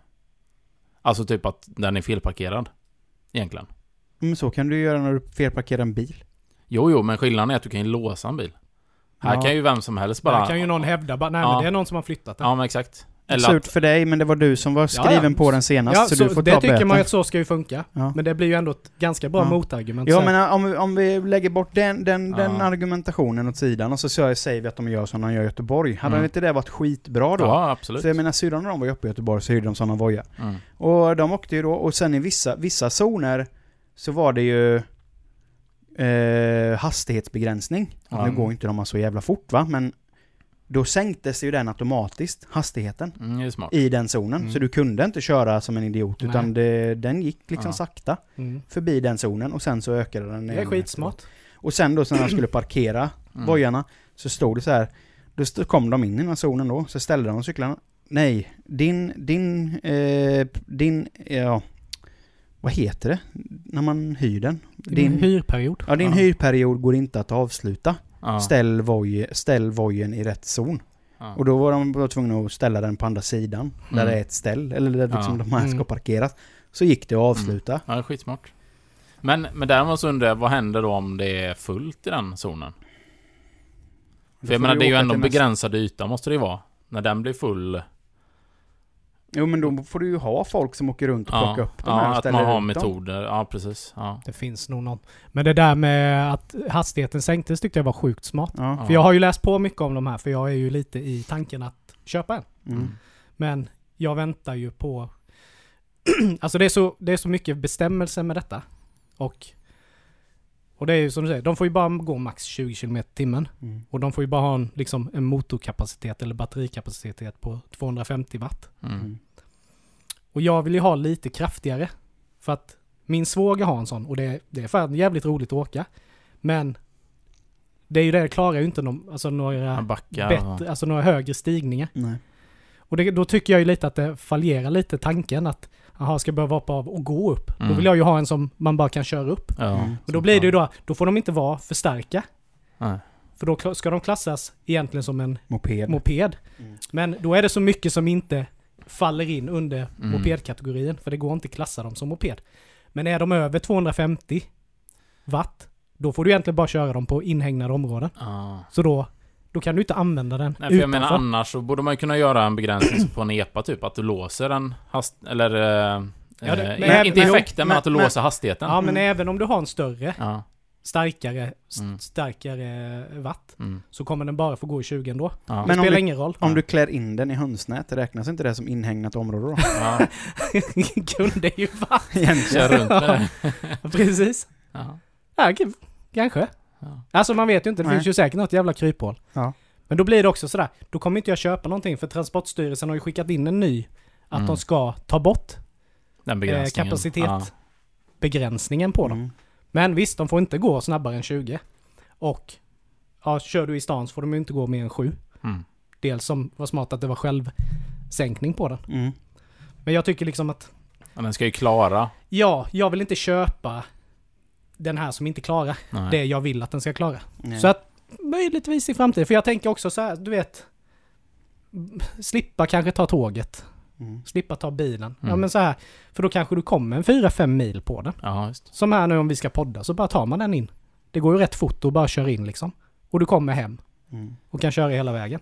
Alltså typ att den är felparkerad. Egentligen. Men så kan du ju göra när du felparkerar en bil. Jo, jo, men skillnaden är att du kan ju låsa en bil. Här Ja. kan ju vem som helst bara... Där kan ju någon hävda bara, nej Ja. men det är någon som har flyttat den. Ja, men exakt. Eller Surt att, för dig, men det var du som var skriven ja. på den senast, Ja, så, så du får det ta tycker böten. man ju att så ska ju funka. Ja. Men det blir ju ändå ett ganska bra Ja. motargument. Ja så här. men om vi, om vi lägger bort den, den, den argumentationen åt sidan och så säger säger vi att de gör som de gör i Göteborg. Hade Mm. inte det varit skitbra då? ja, absolut. Så jag menar syrran när de var uppe i Göteborg så hyrde de sådana vojar. Mm. Och de åkte ju då, och sen i vissa, vissa zoner så var det ju eh, hastighetsbegränsning. Ja. Nu går inte de så jävla fort va, men då sänktes ju den automatiskt, hastigheten, Mm, i den zonen. Mm. Så du kunde inte köra som en idiot, Nej. utan det, den gick liksom Ja. sakta Mm. förbi den zonen och sen så ökade den Det är skitsmart. Och sen då så när de skulle *clears throat* parkera Mm. vojarna så stod det så här. Då kom de in i den här zonen då, så ställde de cyklarna. Nej, din, din, eh, din, ja, vad heter det? När man hyr den? Din hyrperiod. ja, din Ja. hyrperiod går inte att avsluta. Ja. Ställ, voj, ställ vojen i rätt zon. Ja. Och då var de tvungna att ställa den på andra sidan, där Mm. det är ett ställ, eller där liksom Ja. de här ska Mm. parkeras. Så gick det att avsluta. Ja, det är skitsmart. Men, men däremot så undrar jag, vad händer då om det är fullt i den zonen? För jag menar, det är ju ändå en begränsad yta måste det ju vara. När den blir full. Jo men då får du ju ha folk som åker runt och Ja, plockar upp de här ja och att man har ut dem. metoder. Ja, precis. Ja. Det finns nog någon. Men det där med att hastigheten sänktes tyckte jag var sjukt smart. Ja. För jag har ju läst på mycket om de här, för jag är ju lite i tanken att köpa en. Mm. Men jag väntar ju på... *clears throat* alltså det är, så, det är så mycket bestämmelser med detta. Och... Och det är ju som du säger, de får ju bara gå max 20 km i timmen. Mm. Och de får ju bara ha en, liksom, en motorkapacitet eller batterikapacitet på 250 watt. Mm. Mm. Och jag vill ju ha lite kraftigare. För att min svåger har en sån och det, det är fan jävligt roligt att åka. Men det är ju det, det klarar ju inte någon, alltså några, backar. bättre, alltså några högre stigningar. Nej. Och det, då tycker jag ju lite att det fallerar lite tanken att Jaha, ska jag behöva hoppa av och gå upp? Då Mm. vill jag ju ha en som man bara kan köra upp. Ja. Mm. Och då blir det ju då, då får de inte vara för starka. Nej. För då ska de klassas egentligen som en Moped. moped. Mm. Men då är det så mycket som inte faller in under Mm. mopedkategorin. För det går inte att klassa dem som moped. Men är de över 250 watt, då får du egentligen bara köra dem på inhägnade områden. Ja. Så då, då kan du inte använda den Nej, för jag menar annars så borde man ju kunna göra en begränsning på en EPA typ, att du låser en hast... Eller... Eh, Ja, det- eh, men- inte men- effekten, men, men- att du men- låser hastigheten. Ja, men Mm. även om du har en större, Ja. starkare, st- Mm. starkare watt, Mm. så kommer den bara få gå i 20 ändå. Ja. Det Men spelar du- ingen roll. Om du klär in den i hönsnät, räknas inte det som inhägnat område då? *laughs* ja. *laughs* Kunde ju vara. Kör runt med det. *laughs* Precis. Ja. Ja, kanske. Ja. Alltså man vet ju inte, det Nej. finns ju säkert något jävla kryphål. Ja. Men då blir det också sådär, då kommer inte jag köpa någonting för Transportstyrelsen har ju skickat in en ny att Mm. de ska ta bort Den eh, kapacitet, Ja. begränsningen på dem. Mm. Men visst, de får inte gå snabbare än 20. Och ja, kör du i stan så får de ju inte gå mer än 7. Mm. Dels som var smart att det var självsänkning på den. Mm. Men jag tycker liksom att, Men den ska ju klara. ja, jag vill inte köpa den här som inte klarar Nej. det jag vill att den ska klara. Nej. Så att möjligtvis i framtiden, för jag tänker också så här, du vet, slippa kanske ta tåget, Mm. slippa ta bilen. Ja Mm. men så här, för då kanske du kommer en 4-5 mil på den. Ja, just. Som här nu om vi ska podda, så bara tar man den in. Det går ju rätt fort och bara kör in liksom. Och du kommer hem Mm. och kan köra hela vägen.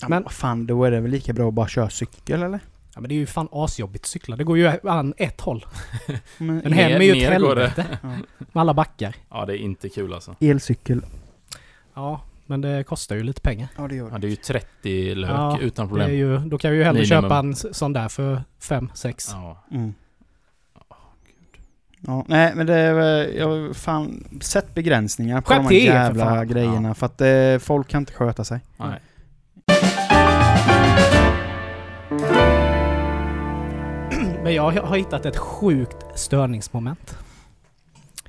Ja, Men- men vad fan, då är det väl lika bra att bara köra cykel eller? Ja men det är ju fan asjobbigt att cykla. Det går ju an ett håll. *laughs* Men, Men hem är ju ett ner går det. helvete. *laughs* Med alla backar. Ja, det är inte kul alltså. Elcykel. Ja, men det kostar ju lite pengar. Ja, det gör Ja, det. det är ju 30 lök Ja, utan Det problem. är ju, då kan vi ju hellre Minimum. köpa en s- sån där för 5-6. Ja. Mm. Ja, nej men det är väl- jag har fan sett begränsningar på Skärp de här till er, för jävla fan. grejerna för att eh, folk kan inte sköta sig. Nej. Men jag har hittat ett sjukt störningsmoment.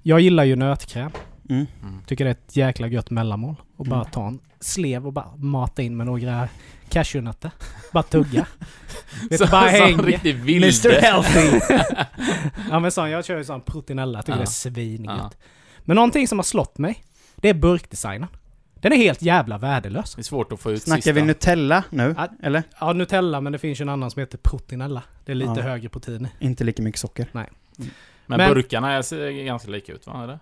Jag gillar ju nötkräm. Mm. Mm. Tycker det är ett jäkla gött mellanmål. Och bara Mm. ta en slev och bara mata in med några cashewnötter. Bara tugga. *laughs* Vet du, bara Så- häng. Riktig vilde. Mr. Healthy! *laughs* Ja men sån, jag kör ju sån proteinella. Tycker Ja. det är svingött. Ja. Men någonting som har slått mig, det är burkdesignen. Den är helt jävla värdelös. Det är svårt att få ut Snackar sista. vi Nutella nu? Ja. Eller? Ja, Nutella, men det finns ju en annan som heter proteinella. Det är lite Ja. högre protein. Inte lika mycket socker. Men, Men- burkarna ser ganska lika ut va? Eller?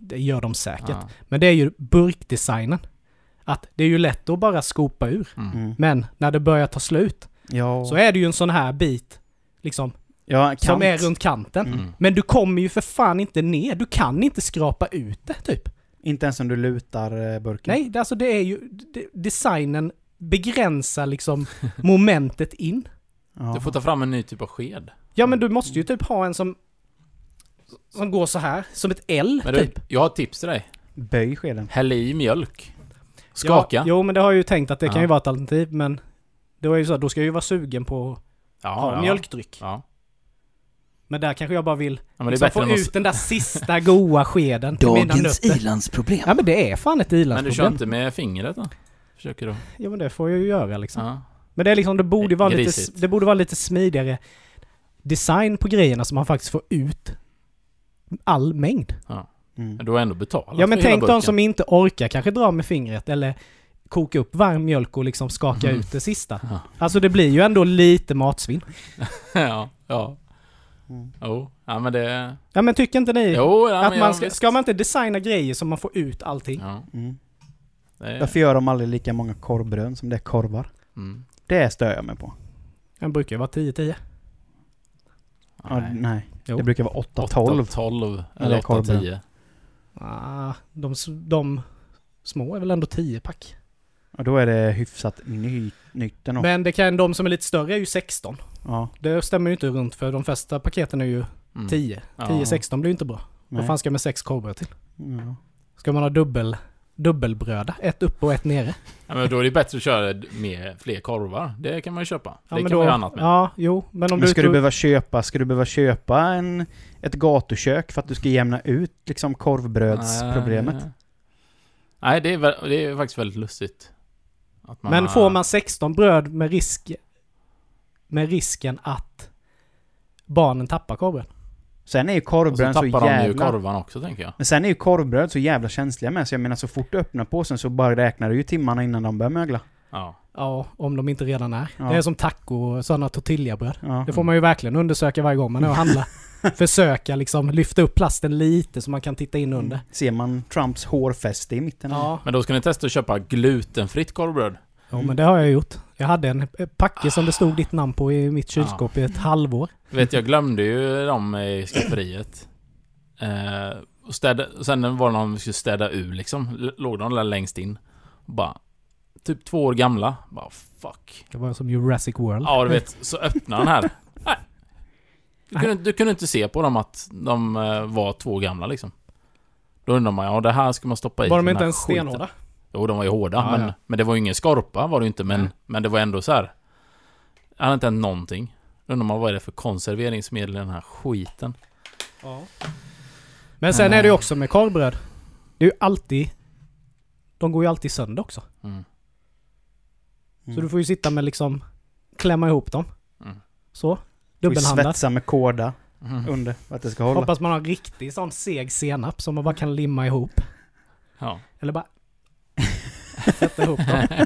Det gör de säkert. Ja. Men det är ju burkdesignen. Att det är ju lätt att bara skopa ur. Mm. Mm. Men när det börjar ta slut Ja. så är det ju en sån här bit liksom ja, som är runt kanten. Mm. Mm. Men du kommer ju för fan inte ner. Du kan inte skrapa ut det typ. Inte ens om du lutar eh, burken. Nej, det, alltså det är ju... Det, designen begränsar liksom *laughs* momentet in. Ja. Du får ta fram en ny typ av sked. Ja men du måste ju typ ha en som... Som går så här, som ett L Men du, typ. jag har ett tips till dig. Böj skeden. Häll i mjölk. Skaka. Ja, jo men det har jag ju tänkt att det kan Ja. ju vara ett alternativ men... Det var ju så, då ska jag ju vara sugen på Ja, att ha ja. mjölkdryck. Ja. Men där kanske jag bara vill ja men det är liksom få ut den där sista goa skeden nötter. ilandsproblem. Ja men det är fan ett Men du kör ilandsproblem. inte med fingret då? Försöker du? Ja men det får jag ju göra liksom. Ja. Men det är liksom, det borde vara lite, det borde vara lite smidigare design på grejerna så man faktiskt får ut all mängd. Mm. Men du har ändå betalat Ja men tänk de som inte orkar kanske dra med fingret eller koka upp varm mjölk och liksom skaka Mm. ut det sista. Ja. Alltså det blir ju ändå lite matsvinn. *laughs* ja, ja. Mm. Jo. Ja men det... Ja men tycker inte ni Jo, ja, att man ja, ska, ska man inte designa grejer så man får ut allting? Ja. Mm. Det är... Varför gör de aldrig lika många korvbröd som det är korvar? Mm. Det stör jag mig på. Den brukar ju vara 10-10. Ja, Nej. Det brukar vara 8-12. 12 det är eller korvbröd. 8-10. Ah, de, de små är väl ändå 10 pack. Och då är det hyfsat ny, nytt ändå. Men det kan, de som är lite större är ju 16. Ja. Det stämmer ju inte runt för de flesta paketen är ju Mm. 10. Ja. 10-16 blir ju inte bra. Vad Nej. fan ska jag med sex korvbröd till? Ja. Ska man ha dubbel, dubbelbröda? Ett uppe och ett nere? Ja, men då är det bättre att köra med fler korvar. Det kan man ju köpa. Ja, det kan då, man göra annat med. Ja, jo. Men om Men du... ska du behöva köpa, ska du behöva köpa en, ett gatukök för att du ska jämna ut liksom korvbrödsproblemet? Nej. Nej, det är, väl- det är faktiskt väldigt lustigt. Att man Men har- får man 16 bröd med risk... Med risken att barnen tappar korven? Sen är ju Och så korvbröd så, tappar de ju jävla... korvan också, tänker jag. Men sen är ju korvbröd så jävla känsliga med, så jag menar så fort du öppnar påsen så bara räknar du ju timmarna innan de börjar mögla. Ja. Ja, om de inte redan är. Ja. Det är som taco och sådana tortillabröd. Ja. Det får man ju verkligen undersöka varje gång man är och handlar. *laughs* Försöka liksom lyfta upp plasten lite så man kan titta in under. Mm. Ser man Trumps hårfäste i mitten? Ja, Men då ska ni testa att köpa glutenfritt korvbröd. Jo, men det har jag gjort. Jag hade en packe som det stod ditt namn på i mitt kylskåp i ett halvår. Vet, jag glömde ju dem i skafferiet. Eh, och städa, sen var det någon vi skulle städa ur liksom. Låg de där längst in. Bara... Typ två år gamla. Bara fuck. Det var som Jurassic World. Ja, du vet. Så öppnade den här. Nej. Du kunde, du kunde inte se på dem att de eh, var två gamla liksom. Då undrar man, ja det här ska man stoppa i. Var de inte ens stenhårda? Jo, de var ju hårda, Ja, men, ja. men det var ju ingen skorpa var det ju inte, men, men det var ändå så här. Det hade inte hänt någonting. Då undrar man vad är det för konserveringsmedel i den här skiten? Ja. Men sen är det ju också med korvbröd. Det är ju alltid... De går ju alltid sönder också. Mm. Så du får ju sitta med liksom... Klämma ihop dem. Mm. Så. Får ju Dubbelhandat. svetsa med kåda Mm. under för att det ska hålla. Hoppas man har en riktig sån seg senap som man bara kan limma ihop. Ja. Eller bara... sätta ihop dem. *laughs*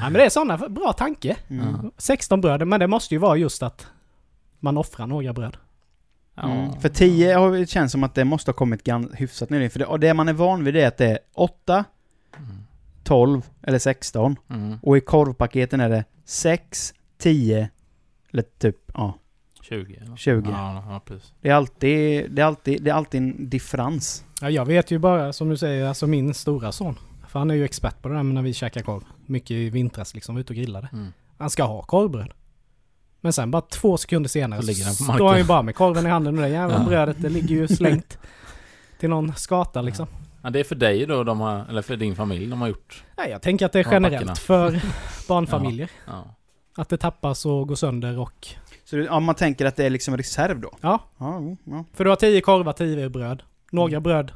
Nej men det är sådana, bra tanke. Mm. 16 bröd, men det måste ju vara just att man offrar några bröd. Mm. För 10 har det känns som att det måste ha kommit hyfsat nyligen. För det, och det man är van vid det är att det är 8, Mm. 12 eller 16. Mm. Och i korvpaketen är det 6, 10 eller typ, ja, 20 eller? 20. Ja, ja, precis. Det är alltid, det är alltid, det är alltid en differens. Ja, jag vet ju bara, som du säger, alltså min stora son. För han är ju expert på det där med när vi käkar korv. Mycket i vintras liksom, ute och grillade. Mm. Han ska ha korvbröd. Men sen bara två sekunder senare Så på står han ju bara med korven i handen och det jävla Ja. brödet det ligger ju slängt *laughs* till någon skata liksom. Ja, det är för dig då de har, eller för din familj de har gjort. Nej, jag tänker att det är *laughs* Ja, generellt backarna. för barnfamiljer. Ja. Att det tappas och går sönder och... Så det, om man tänker att det är liksom reserv då? Ja, Ja, ja. för du har tio korvar, tio bröd. Några bröd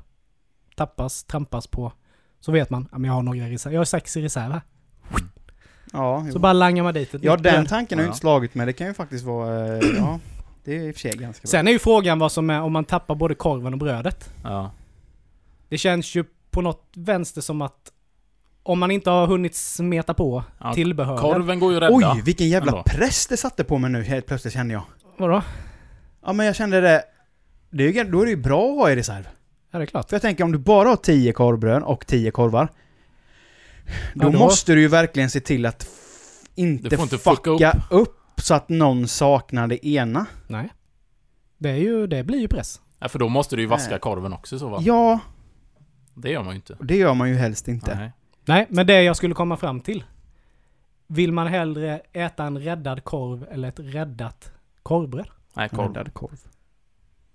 tappas, trampas på. Så vet man, ja men jag har några i reserv. Jag har sex i reserv här. Ja, Så jo. bara langar man dit ett ja nytt den bröd. tanken har ju inte slagit mig. Det kan ju faktiskt vara, eh, ja, det är i och för sig ganska bra. Sen är ju frågan vad som är om man tappar både korven och brödet. ja. Det känns ju på något vänster som att om man inte har hunnit smeta på Ja, tillbehören. Korven går ju att rädda. Oj, vilken jävla ändå. press det satte på mig nu helt plötsligt kände jag. Vadå? Ja men jag kände det, det är ju, då är det ju bra att ha i reserv. Ja, det är klart. För jag tänker om du bara har 10 korvbröd och 10 korvar. Då, Ja, då- måste du ju verkligen se till att inte, Du får inte fucka fucka upp. upp. så att någon saknar det ena. Nej. Det, är ju, det blir ju press. Ja, för då måste du ju vaska Nej. korven också så va? Ja, Det gör man ju inte. det gör man ju helst inte. Nej. Nej, men det jag skulle komma fram till. Vill man hellre äta en räddad korv eller ett räddat korvbröd? Nej, korv. Räddad korv.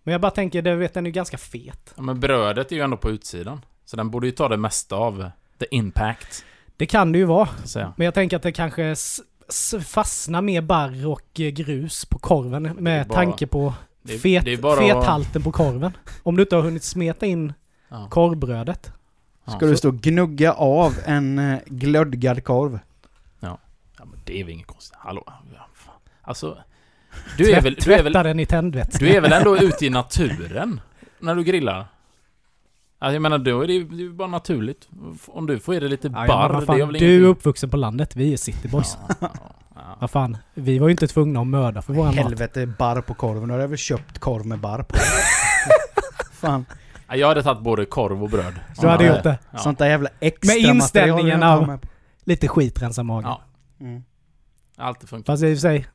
Men jag bara tänker, det vet den är ju ganska fet. Ja, men brödet är ju ändå på utsidan. Så den borde ju ta det mesta av the impact. Det kan det ju vara. Så. Men jag tänker att det kanske fastnar mer barr och eh, grus på korven med bara- tanke på Det fet, det fethalten på korven. Om du inte har hunnit smeta in Ja. korvbrödet. Ja, Ska du stå och gnugga av en eh, glödgad korv? Ja, men det är väl inget konstigt. Hallå? Ja. Alltså... Du är, väl, du, är väl, den i tändvätska. du är väl ändå ute i naturen? När du grillar? Alltså, jag menar, då är det ju bara naturligt. Om du får i dig lite Ja, barr, det är väl du är uppvuxen på landet, vi är cityboys. Ja, ja, ja. Vad fan, vi var ju inte tvungna att mörda för våran mat. Helvete, barr på korven. Då hade jag väl köpt korv med barr på. *laughs* Fan, Ja, Jag hade tagit både korv och bröd. Du hade gjort det. Ja. sånt där jävla extra Med inställningen av-. Lite skit rensa magen. Ja. Mm. Alltid funkar. Fast i och för sig.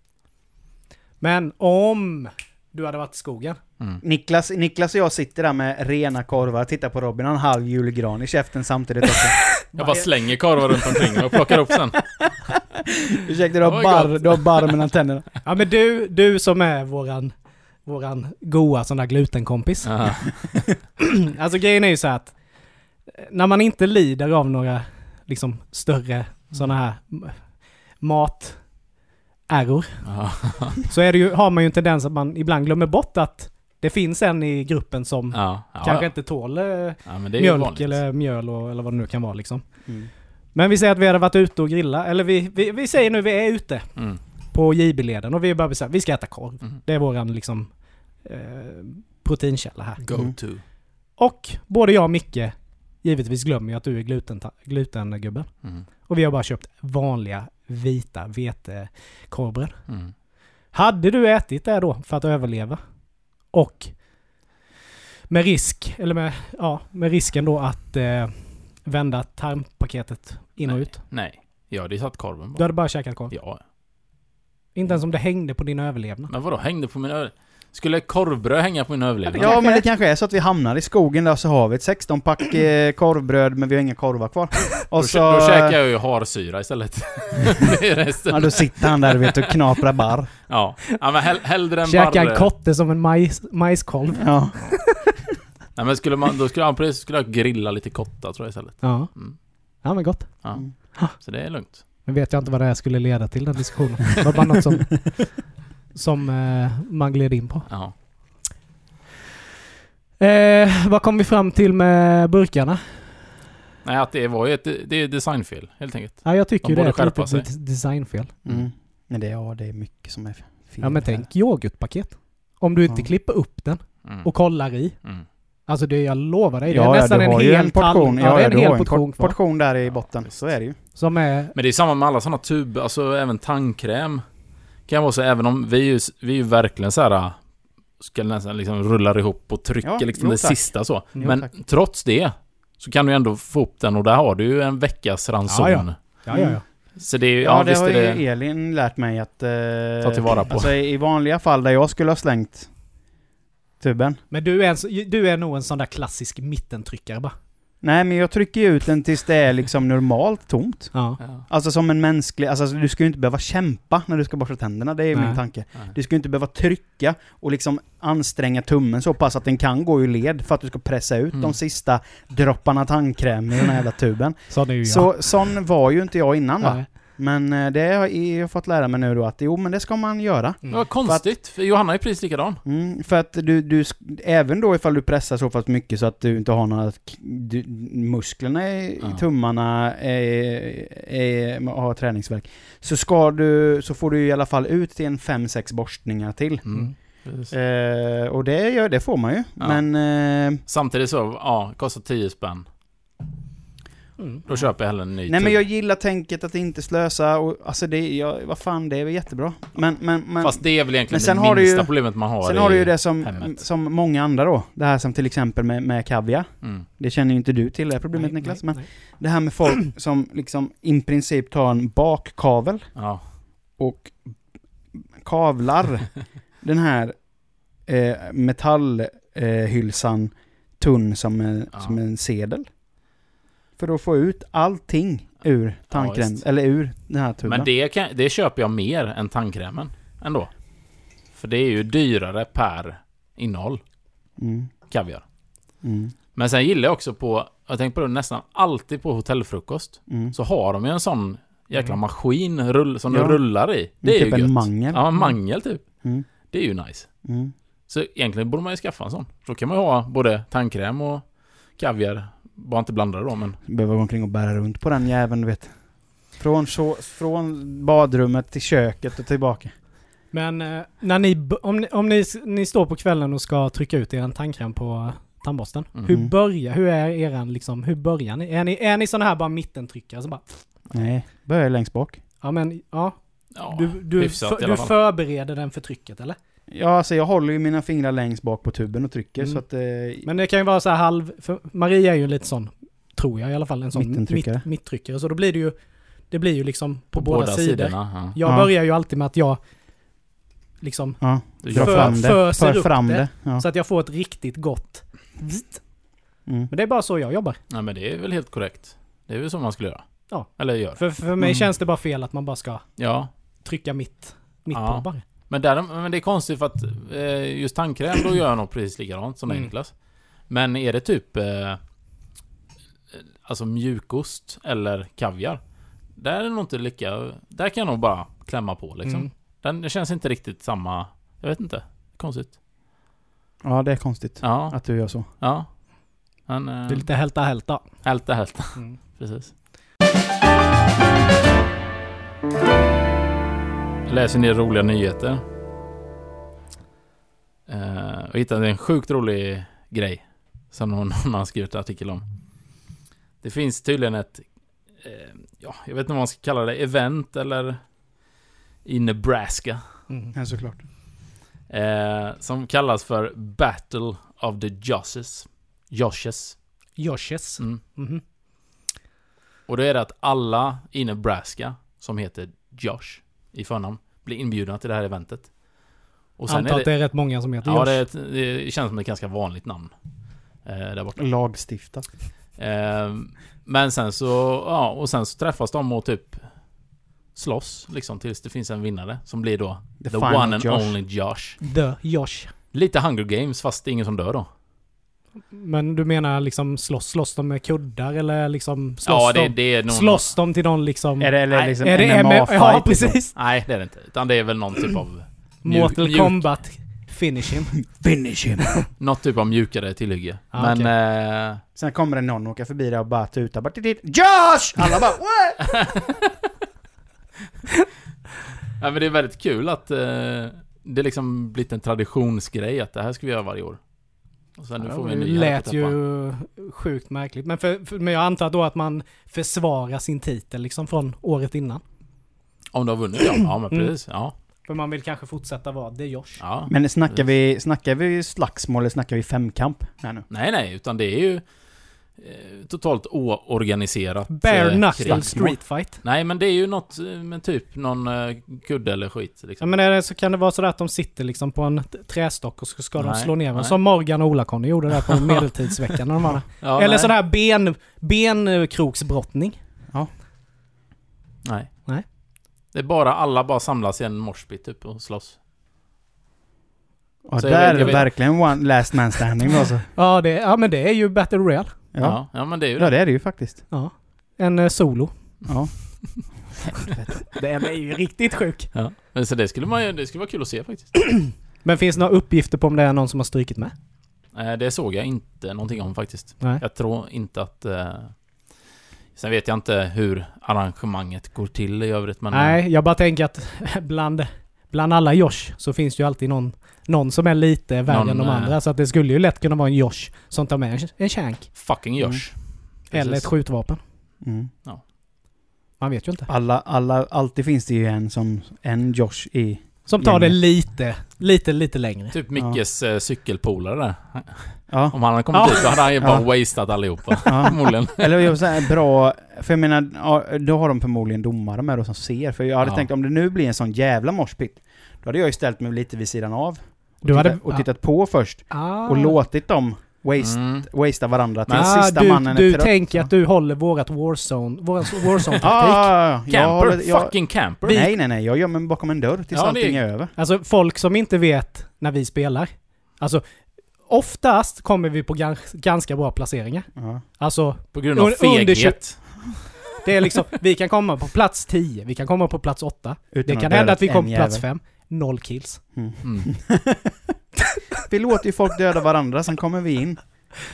Men om du hade varit i skogen. Mm. Niklas, Niklas och jag sitter där med rena korvar, tittar på Robin, har en halv julgran i käften samtidigt också. *laughs* Jag bara slänger korvar runt omkring och plockar upp sen. *laughs* Ursäkta, du har Oj, barr, du har barr mellan tänderna. *laughs* Ja men du, du som är våran, våran goa sån där glutenkompis. *clears throat* Alltså grejen är ju så här att eh, när man inte lider av några liksom större såna här m- mat error så är det ju, har man ju en tendens att man ibland glömmer bort att det finns en i gruppen som Ja. Ja. kanske ja. inte tål eh, ja, men det är ju mjölk eller mjöl och, eller vad det nu kan vara liksom. Mm. Men vi säger att vi hade varit ute och grilla, eller vi, vi, vi säger nu vi är ute Mm. på JB-leden och vi bara säga vi ska äta korv. Mm. Det är våran liksom eh, proteinkälla här. Go Mm. to. Och både jag och Micke givetvis glömmer ju att du är gluten, glutengubben. Mm. Och vi har bara köpt vanliga vita vetekorvbröd. Mm. Hade du ätit det då för att överleva? Och med risk, eller med, ja, med risken då att eh, vända tarmpaketet in och Nej. ut. Nej. Jag hade ju satt korven Du bara. hade bara käkat korv. Ja. Inte ens om det hängde på din överlevnad. Men vadå, hängde på min över... Skulle korvbröd hänga på min överlevnad? Ja, men det kanske är så att vi hamnar i skogen där så har vi ett 16-pack *clears throat* eh, korvbröd men vi har inga korvar kvar. *laughs* Och Då, så... då käkar jag ju harsyra istället. *laughs* Ja, då sitter han där vet, och knaprar barr. Ja. ja men hell, hellre en Käka barre... en kotte som en majs, majskolv. Ja. *laughs* Nej men skulle man, då skulle han precis skulle jag grilla lite kotta tror jag istället. Ja. Mm. Ja men gott. Ja. Mm. Så det är lugnt. Nu vet jag inte vad det här skulle leda till den diskussionen. Det var bara något som, som eh, man gled in på. Ja. Eh, vad kom vi fram till med burkarna? Nej, att det var ju ett det är designfel helt enkelt. Ja, jag tycker De ju det är borde ett skärpa litet sig. des- designfel. Mm. Men det, ja, det är mycket som är fel. Ja men här. tänk yoghurtpaket. Om du inte Ja. klipper upp den Mm. och kollar i. Mm. Alltså det, jag lovar dig, det är nästan en hel en portion. Ja, Ja, det är du en hel har portion por- kvar. portion där i botten. Så är det ju. Som är... Men det är samma med alla sådana tuber, alltså även tandkräm. Kan vara så även om vi är ju, vi är ju verkligen så här ska nästan liksom rullar ihop och trycker Ja, liksom jo, det tack. sista så. Jo, Men tack. trots det så kan du ändå få upp den och där har du ju en veckas ranson. Ja, ja. Ja, ja, ja. Så det är ju, Ja, ja, det har är ju det... Elin lärt mig att... Eh, Ta tillvara på. Alltså i vanliga fall där jag skulle ha slängt tuben. Men du är, en, du är nog en sån där klassisk mittentryckare bara. Nej, men jag trycker ju ut den tills det är liksom normalt tomt. Ja. Alltså som en mänsklig... Alltså du ska ju inte behöva kämpa när du ska borsta tänderna, det är Nej. min tanke. Nej. Du ska ju inte behöva trycka och liksom anstränga tummen så pass att den kan gå ur led för att du ska pressa ut Mm. de sista dropparna tandkräm i den här jävla tuben. Är ju jag. Så sån var ju inte jag innan va? Nej. Men eh, det har jag fått lära mig nu då att jo men det ska man göra. Det var konstigt, för Johanna är precis likadan. Mm, för att du, du, även då ifall du pressar så pass mycket så att du inte har några, du, musklerna i, Ja. i tummarna är, är, har träningsverk. Så ska du, så får du i alla fall ut till en 5-6 borstningar till. Mm. Precis. Eh, och det, gör, det får man ju. Ja. Men, eh, Samtidigt så, ja, kostar 10 spänn. Mm. Då köper jag hellre en ny nej men tub. jag gillar tänket att inte slösa och alltså det, jag, vad fan det är väl jättebra. Men, men, men Fast det är väl egentligen men sen det har du minsta ju- problemet man har sen har du ju det som, hemmet. som många andra då. Det här som till exempel med, med kaviar. Mm. Det känner ju inte du till det här problemet Nej, Niklas. nej, men nej. det här med folk *clears throat* som liksom i princip tar en bakkavel Ja. och kavlar *laughs* den här eh, metallhylsan tunn som en, Ja. som en sedel. För att få ut allting ur tandkräm, visst. eller ur den här tuben. Men det, kan, det köper jag mer än tandkrämen. Ändå. För det är ju dyrare per innehåll. Mm, Kaviar. mm, Men sen gillar jag också på, jag tänker på det nästan alltid på hotellfrukost. mm. Så har de ju en sån jäkla Mm. maskin rull, som Ja. de rullar i. Det är typ ju gött. en mangel. Ja, en mangel typ. Mm, Det är ju nice. mm. Så egentligen borde man ju skaffa en sån. Då kan man ju ha både tandkräm och kaviar. Bara inte blanda det då men... Behöver gå omkring och bära runt på den jäveln du vet. Från, så, från badrummet till köket och tillbaka. Men eh, när ni, om, ni, om ni, ni står på kvällen och ska trycka ut er tandkräm på tandborsten. Mm. Hur börjar, hur är eran liksom, hur börjar ni? Är ni, är ni såna här bara mittentryckare som bara, Nej, börjar längst bak. ja men, ja. Ja, Du, du, hyfsat för, du förbereder den för trycket eller? Ja, alltså jag håller ju mina fingrar längst bak på tuben och trycker Mm. så att... Eh, Men det kan ju vara så här halv, för Maria är ju lite sån, tror jag i alla fall, en sån Mittentryckare. mitt, mittryckare. Så då blir det ju, det blir ju liksom på, båda, sidor. sidorna. Ja. Jag Ja. börjar ju alltid med att jag liksom, ja, för- fram det. föser För upp fram det. det. Ja. så att jag får ett riktigt gott. Mm. Men det är bara så jag jobbar. Nej men det är väl helt korrekt. Det är väl så man skulle göra. Ja. Eller gör. För, för mig Mm. känns det bara fel att man bara ska Ja. trycka mitt, mitt Ja. på bara. Men, där, men det är konstigt för att eh, just tandkräm, då gör jag nog precis likadant som dig Mm. Niklas. Men är det typ eh, alltså mjukost eller kaviar. Där är det nog inte lika... Där kan jag nog bara klämma på liksom. Mm. Den det känns inte riktigt samma... Jag vet inte. Konstigt. ja, det är konstigt Ja. att du gör så. Ja. Men... Det är Eh, lite hälta hälta. hälta hälta. Mm. Precis. Läser ner roliga nyheter. Uh, och hittade en sjukt rolig grej. Som någon, *laughs* någon har skrivit en artikel om. Det finns tydligen ett... eh, ja, jag vet inte vad man ska kalla det. Event eller... I Nebraska. Mm. Ja, såklart. Eh, som kallas för Battle of the Joshes. Joshes. Joshes. Mm. Mhm. Och då är det att alla i Nebraska som heter Josh i förnamn blir inbjudna till det här eventet. Och sen Antar är att det, det är rätt många som heter Ja, det, är ett, det känns som ett ganska vanligt namn. Eh, där borta. Lagstiftat. Eh, men sen så, ja, och sen så träffas de och typ slåss liksom tills det finns en vinnare som blir då The the, one and Josh. only Josh. The Josh. Lite Hunger Games fast det är ingen som dör då. Men du menar liksom slåss, slåss de med kuddar eller liksom slåss Ja, det, de... det är nog... Slåss de till någon liksom... Är det eller Nej, liksom är det MMA-fight? MMA? Ja, liksom? precis. Nej, det är det inte. Utan det är väl någon typ av... mjuk- Mortal mjuk- Kombat finish him. *laughs* Finish him! Något typ av mjukare tillhygge. Ah, Men... Eh, Sen kommer det någon åka förbi där och bara tutar bara titt, Josh! Alla bara What? *laughs* ja, men det är väldigt kul att eh, det liksom blivit en traditionsgrej att det här ska vi göra varje år. Och sen nu får vi en det ny lät ju sjukt märkligt. Men, för, för, men jag antar då att man försvarar sin titel liksom från året innan. Om du har vunnit ja. Ja men Mm. precis. Ja. För man vill kanske fortsätta vara The Josh. ja. Men snackar vi, snackar vi slagsmål eller snackar vi femkamp? Här nu. Nej nej, utan det är ju eh, totalt oorganiserat Bare eh, knuckle street fight. Nej men det är ju något, eh, men typ någon eh, kudde eller skit Ja, liksom. men är det, så kan det vara så att de sitter liksom på en trästock och så ska de Nej, slå ner nej. Som Morgan och Ola-Conny gjorde där på *laughs* medeltidsveckan. när de där. Ja, Eller nej. sån här ben, benkroksbrottning. Nej. Nej. Det är bara alla bara samlas i en moshpit typ och slåss. Och Så där är det verkligen one last man standing alltså. *laughs* Ja, det, ja, men det är ju Battle Royale. Ja. Ja. ja, men det är ju ja, det. det är det ju faktiskt. Ja. En eh, solo. Ja. *laughs* Den är ju riktigt sjuk. Ja. Men Så det skulle man ju, det skulle vara kul att se faktiskt. *clears throat* Men finns det några uppgifter på om det är någon som har strykit med? Eh, Det såg jag inte någonting om faktiskt. Nej. Jag tror inte att... Eh... Sen vet jag inte hur arrangemanget går till i övrigt men... Nej, jag bara tänker att *laughs* bland, bland alla Josh så finns det ju alltid någon, någon som är lite värre Någon, än de eh, andra. Så att det skulle ju lätt kunna vara en Josh som tar med en, en shank. Fucking Josh. Eller ett skjutvapen. Mm. Man vet ju inte. Alla, alla, alltid finns det ju en som, en Josh i... Som tar det Gänget. lite, lite, lite längre. Typ Mickes eh, cykelpolare där. Ja. Om han hade kommit Ja. dit då hade han ju bara Ja. wasteat allihopa. ja. *laughs* Förmodligen. Eller jag säga bra, för jag menar, då har de förmodligen domare med då som ser. För jag hade Ja. tänkt om det nu blir en sån jävla moshpit, då hade jag ju ställt mig lite vid sidan av. Och, Du hade- tittat, och tittat på först. Ah. Och låtit dem waste, Mm. wastea varandra till Ah, sista du, mannen du är trött. tänker att du håller vårat Warzone, våran Warzone-taktik. Jag Camper. jag- Fucking camper. Nej, nej, nej. Jag gömmer mig bakom en dörr tills Ja, allting är över. Alltså folk som inte vet när vi spelar. Alltså, oftast kommer vi på gans, ganska bra placeringar. Ja. Alltså, På grund av feghet. det är liksom, vi kan komma på plats 10, vi kan komma på plats 8. Utan Det kan hända att vi kommer på plats jävel. 5. Noll kills. Mm. Mm. *laughs* Vi låter ju folk döda varandra, sen kommer vi in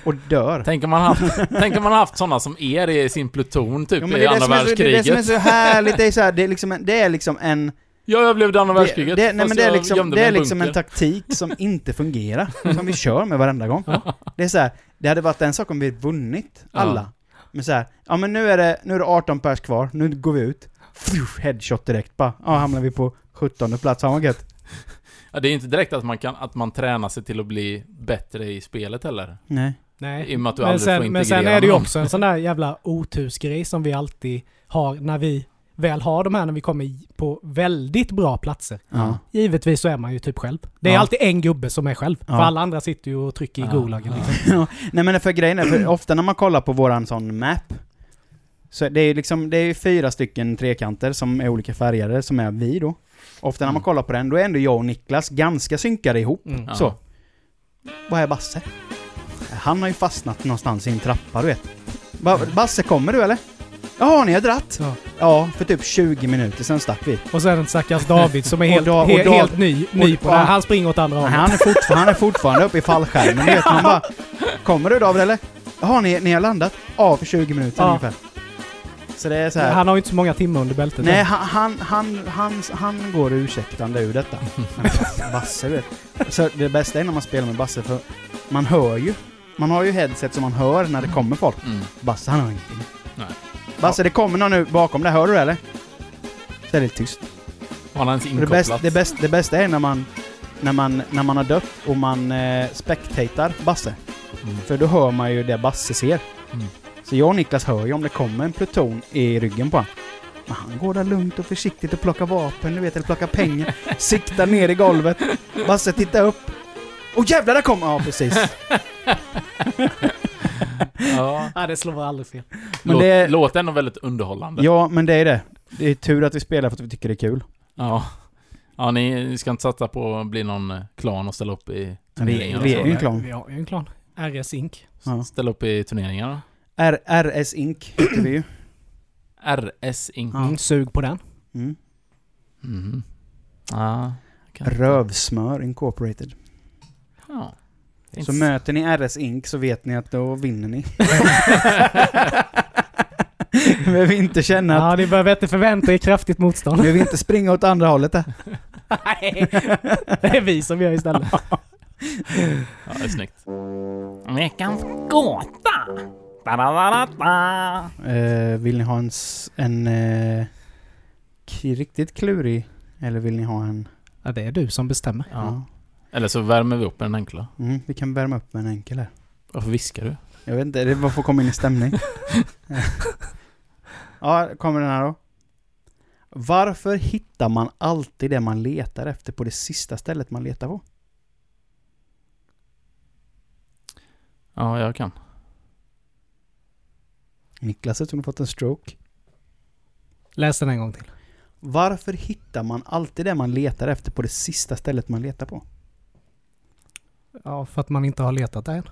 och dör. Tänk om man haft, tänk om man haft sådana som er i sin pluton typ men i andra så, det är det som är världskriget. så härligt, det är, så här, det är liksom en, det är liksom en... Jag överlevde andra Det, världskriget. det, nej, fast men det är liksom, det är liksom en taktik som *laughs* inte fungerar. Som vi kör med varenda gång. Det är så här, det hade varit en sak om vi vunnit alla. Men så här, ja men nu är det, nu är det 18 pers kvar, nu går vi ut. Headshot direkt bara. Ja, hamnar vi på 17 plats, var gött. Ja, det är inte direkt att man kan, att man tränar sig till att bli bättre i spelet heller. Nej. Nej. I och med att du Men aldrig får sen, men sen integrera är det ju också en sån där jävla otursgrej som vi alltid har när vi väl har de här när vi kommer på väldigt bra platser. Ja. Givetvis så är man ju typ själv. Det är Ja. alltid en gubbe som är själv. För alla andra sitter ju och trycker i Ja. gulagen liksom. *laughs* Ja, Nej men för grejen är, för ofta när man kollar på våran sån map, så det är ju liksom, det är fyra stycken trekanter som är olika färgade, som är vi då. Ofta när man Mm. kollar på den, då är ändå jag och Niklas ganska synkade ihop. Mm. Så. Vad är Basse? Han har ju fastnat någonstans i en trappa, du vet. Ba Basse, kommer du eller? Ja, ni har dratt? Ja. Ja, för typ 20 minuter sen stack vi. Och sen stackars David som är *laughs* helt, Och da- och he, helt ny, ny och- på det här. Han springer åt andra hållet. han, är fortfar- han är fortfarande uppe i fallskärmen, vet. *laughs* Man bara, kommer du David eller? Jaha, ni, ni har landat? Ja, för 20 minuter Ja. ungefär. Så det är så här. Han har ju inte så många timmar under bältet. Nej, han, han, han, han, han går ursäktande ur detta. *laughs* Basse, vet. Så det bästa är när man spelar med Basse, för man hör ju. Man har ju headset som man hör när det kommer folk. Mm. Basse, han hör ingenting. Basse, det kommer någon nu bakom dig, hör du eller? Så är det tyst. Har han ens Och Det bästa, det, bästa, det bästa är när man, när man, när man har dött och man eh, spectatar Basse. Mm. För då hör man ju det Basse ser. Mm. Så jag och Niklas hör ju om det kommer en pluton i ryggen på honom. Men han går där lugnt och försiktigt och plockar vapen, du vet, eller plockar pengar. *laughs* siktar ner i golvet. Basse tittar upp. Åh jävlar, där kommer... Ja, precis. *laughs* Ja. *laughs* Ja, det slår aldrig fel. Men Låt, det- Låter ändå väldigt underhållande. Ja, men det är det. Det är tur att vi spelar för att vi tycker det är kul. Ja. Ja, ni, ni ska inte satsa på att bli någon eh, klan och ställa upp i Vi, turneringar vi så, är ju en klan. Vi har ju en klan. RS Inc. Ja. Ställa upp i turneringar. R RS Inc. heter vi ju. RS Inc. Ja. Mm, sug på den. Mm. Ja. kan- Rövsmör Incorporated. Ja. Så inte- möter ni RS Inc så vet ni att då vinner ni. *laughs* Behöver inte känna att... Ja, ni behöver inte förvänta er kraftigt motstånd. Behöver inte springa åt andra hållet där. Nej, det är vi som gör istället. Ja, det är snyggt. Veckans gåta! Eh, vill ni ha en, en eh, riktigt klurig? Eller vill ni ha en... Ja, det är du som bestämmer. Ja. Eller så värmer vi upp en enkla. Mm, vi kan värma upp med en enkel här. Varför viskar du? Jag vet inte, det var för att komma in i stämning. *laughs* ja, kommer den här då. Varför hittar man alltid det man letar efter på det sista stället man letar på? Ja, jag kan. Niklas har nog fått en stroke. Läs den en gång till. Varför hittar man alltid det man letar efter på det sista stället man letar på? Ja, för att man inte har letat där än.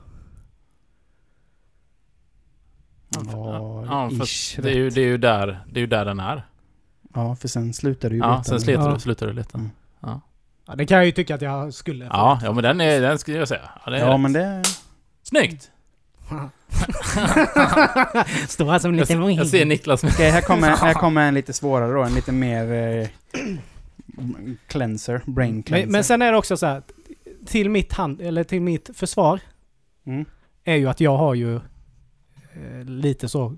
Ja, Ja, ja, ish det, är ju, det, är ju där, det är ju där den är. Ja, för sen slutar du ju Ja, leta sen slutar, Ja. du, slutar du leta. Mm. Ja, det kan jag ju tycka att jag skulle. Ja, ja men den, är, den skulle jag säga. Ja, det är Ja, men det... Snyggt! *laughs* Står här som en Jag, liten ser- jag ser Niklas. Okej, här kommer, *laughs* här kommer en lite svårare då. En lite mer... Eh, cleanser. Brain cleanser. Men, men sen är det också så här. Till mitt, hand, eller till mitt försvar Mm. är ju att jag har ju eh, lite så... eh,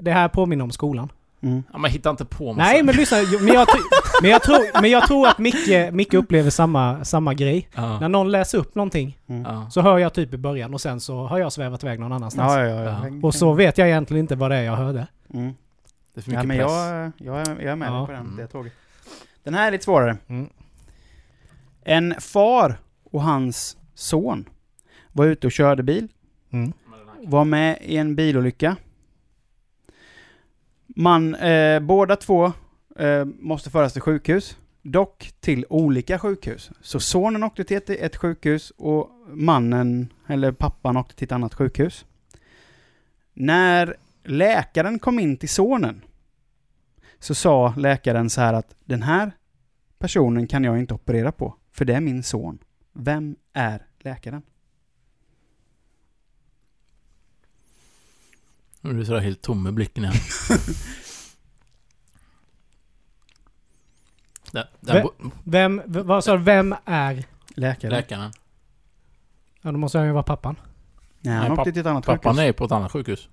Det här påminner om skolan. Mm. Ja, man hittar inte på massa. Nej, men lyssna. Men jag, *laughs* men jag, tror, men jag tror att Micke, Micke upplever samma, samma grej. När Ja. någon läser upp någonting Mm. Så hör jag typ i början och sen så har jag svävat iväg någon annanstans. Ja, ja. Och så vet jag egentligen inte vad det är jag hörde. Mm. Det är för Ja, mycket men press. jag, jag, är- jag är med dig på den, det tåget. Den här är lite svårare. Mm. En far och hans son var ute och körde bil. Mm. Var med i en bilolycka. Man, eh, båda två eh, måste föras till sjukhus. Dock till olika sjukhus. Så sonen åkte till ett, ett sjukhus och mannen, eller pappan, åkte till ett annat sjukhus. När läkaren kom in till sonen så sa läkaren så här att den här personen kan jag inte operera på, för det är min son. Vem är läkaren? Nu är du sådär helt tom i blicken igen. *laughs* den, den Vem- vad sa du, vem är... Läkaren? läkaren. Ja, då måste jag ju vara pappan. Nej, han Nej, åkte till ett annat Pappan sjukhus. är ju på ett annat sjukhus.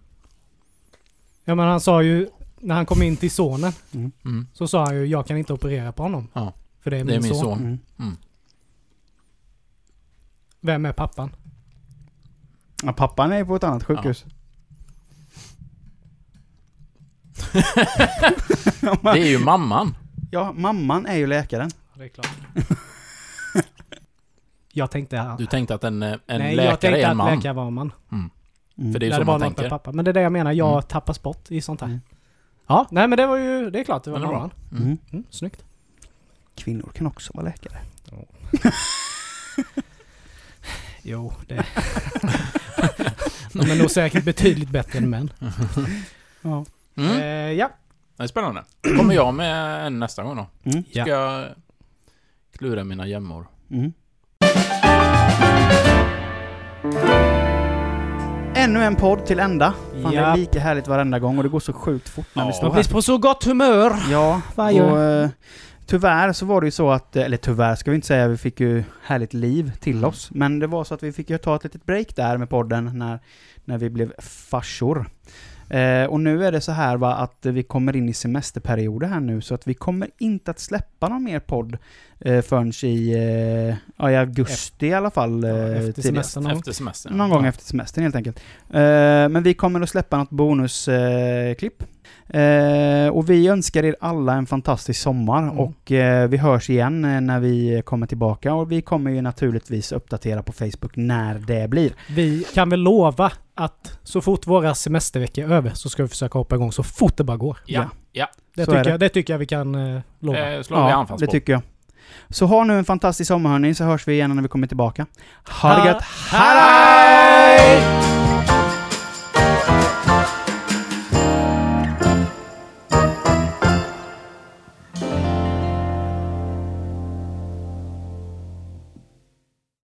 Ja, men han sa ju... När han kom in till sonen Mm. Mm. så sa han ju jag kan inte operera på honom. Ja. För det är Det är min, min son. son. Mm. Mm. Vem är pappan? Ja, pappan är på ett annat sjukhus. *laughs* Det är ju mamman. Ja, mamman är ju läkaren. Det är klart. jag tänkte... Du tänkte att en, eh, en nej, jag läkare tänkte är en att man. läkare var en man. Mm. För det är ju Där så det var man något med tänker. pappa. Men det är det jag menar, jag Mm. tappas bort i sånt här. Mm. Ja, nej men det var ju... Det är klart det var Men det är bra. mamman. Mm. Mm. Mm, snyggt. Kvinnor kan också vara läkare. *laughs* Jo, det... *laughs* De är nog säkert betydligt bättre än män. *laughs* Ja. Mm. Eh, ja. Det är spännande. Kommer jag med en nästa gång då. Mm. Ja. Ska jag klura mina gömmor. Mm. Ännu en podd till ända. Fan, Det Ja. är lika härligt varenda gång och det går så sjukt fort när vi Ja. står Man här. blir på så gott humör. Ja, Varje- och eh, tyvärr så var det ju så att, eh, eller tyvärr ska vi inte säga, vi fick ju härligt liv till Mm. oss. Men det var så att vi fick ju ta ett litet break där med podden när, när vi blev farsor. Eh, och nu är det så här va, att vi kommer in i semesterperioder här nu, så att vi kommer inte att släppa någon mer podd eh, förrän i, eh, ja, i augusti i alla fall. Eh, efter tidigast. semestern. någon gång. Efter semestern. Någon gång efter semestern helt enkelt. Eh, men vi kommer att släppa något bonusklipp. Eh, och vi önskar er alla en fantastisk sommar Mm. och eh, vi hörs igen eh, när vi kommer tillbaka och vi kommer ju naturligtvis uppdatera på Facebook när det blir. Vi kan väl lova att så fort våra semesterveckor är över så ska vi försöka hoppa igång så fort det bara går. Ja, ja. Det, Så tycker det. jag, det tycker jag vi kan eh, lova. Eh, slår vi det tycker jag. Så ha nu en fantastisk sommar hörni, så hörs vi igen när vi kommer tillbaka. Ha det Ha- gött! Hej! hej!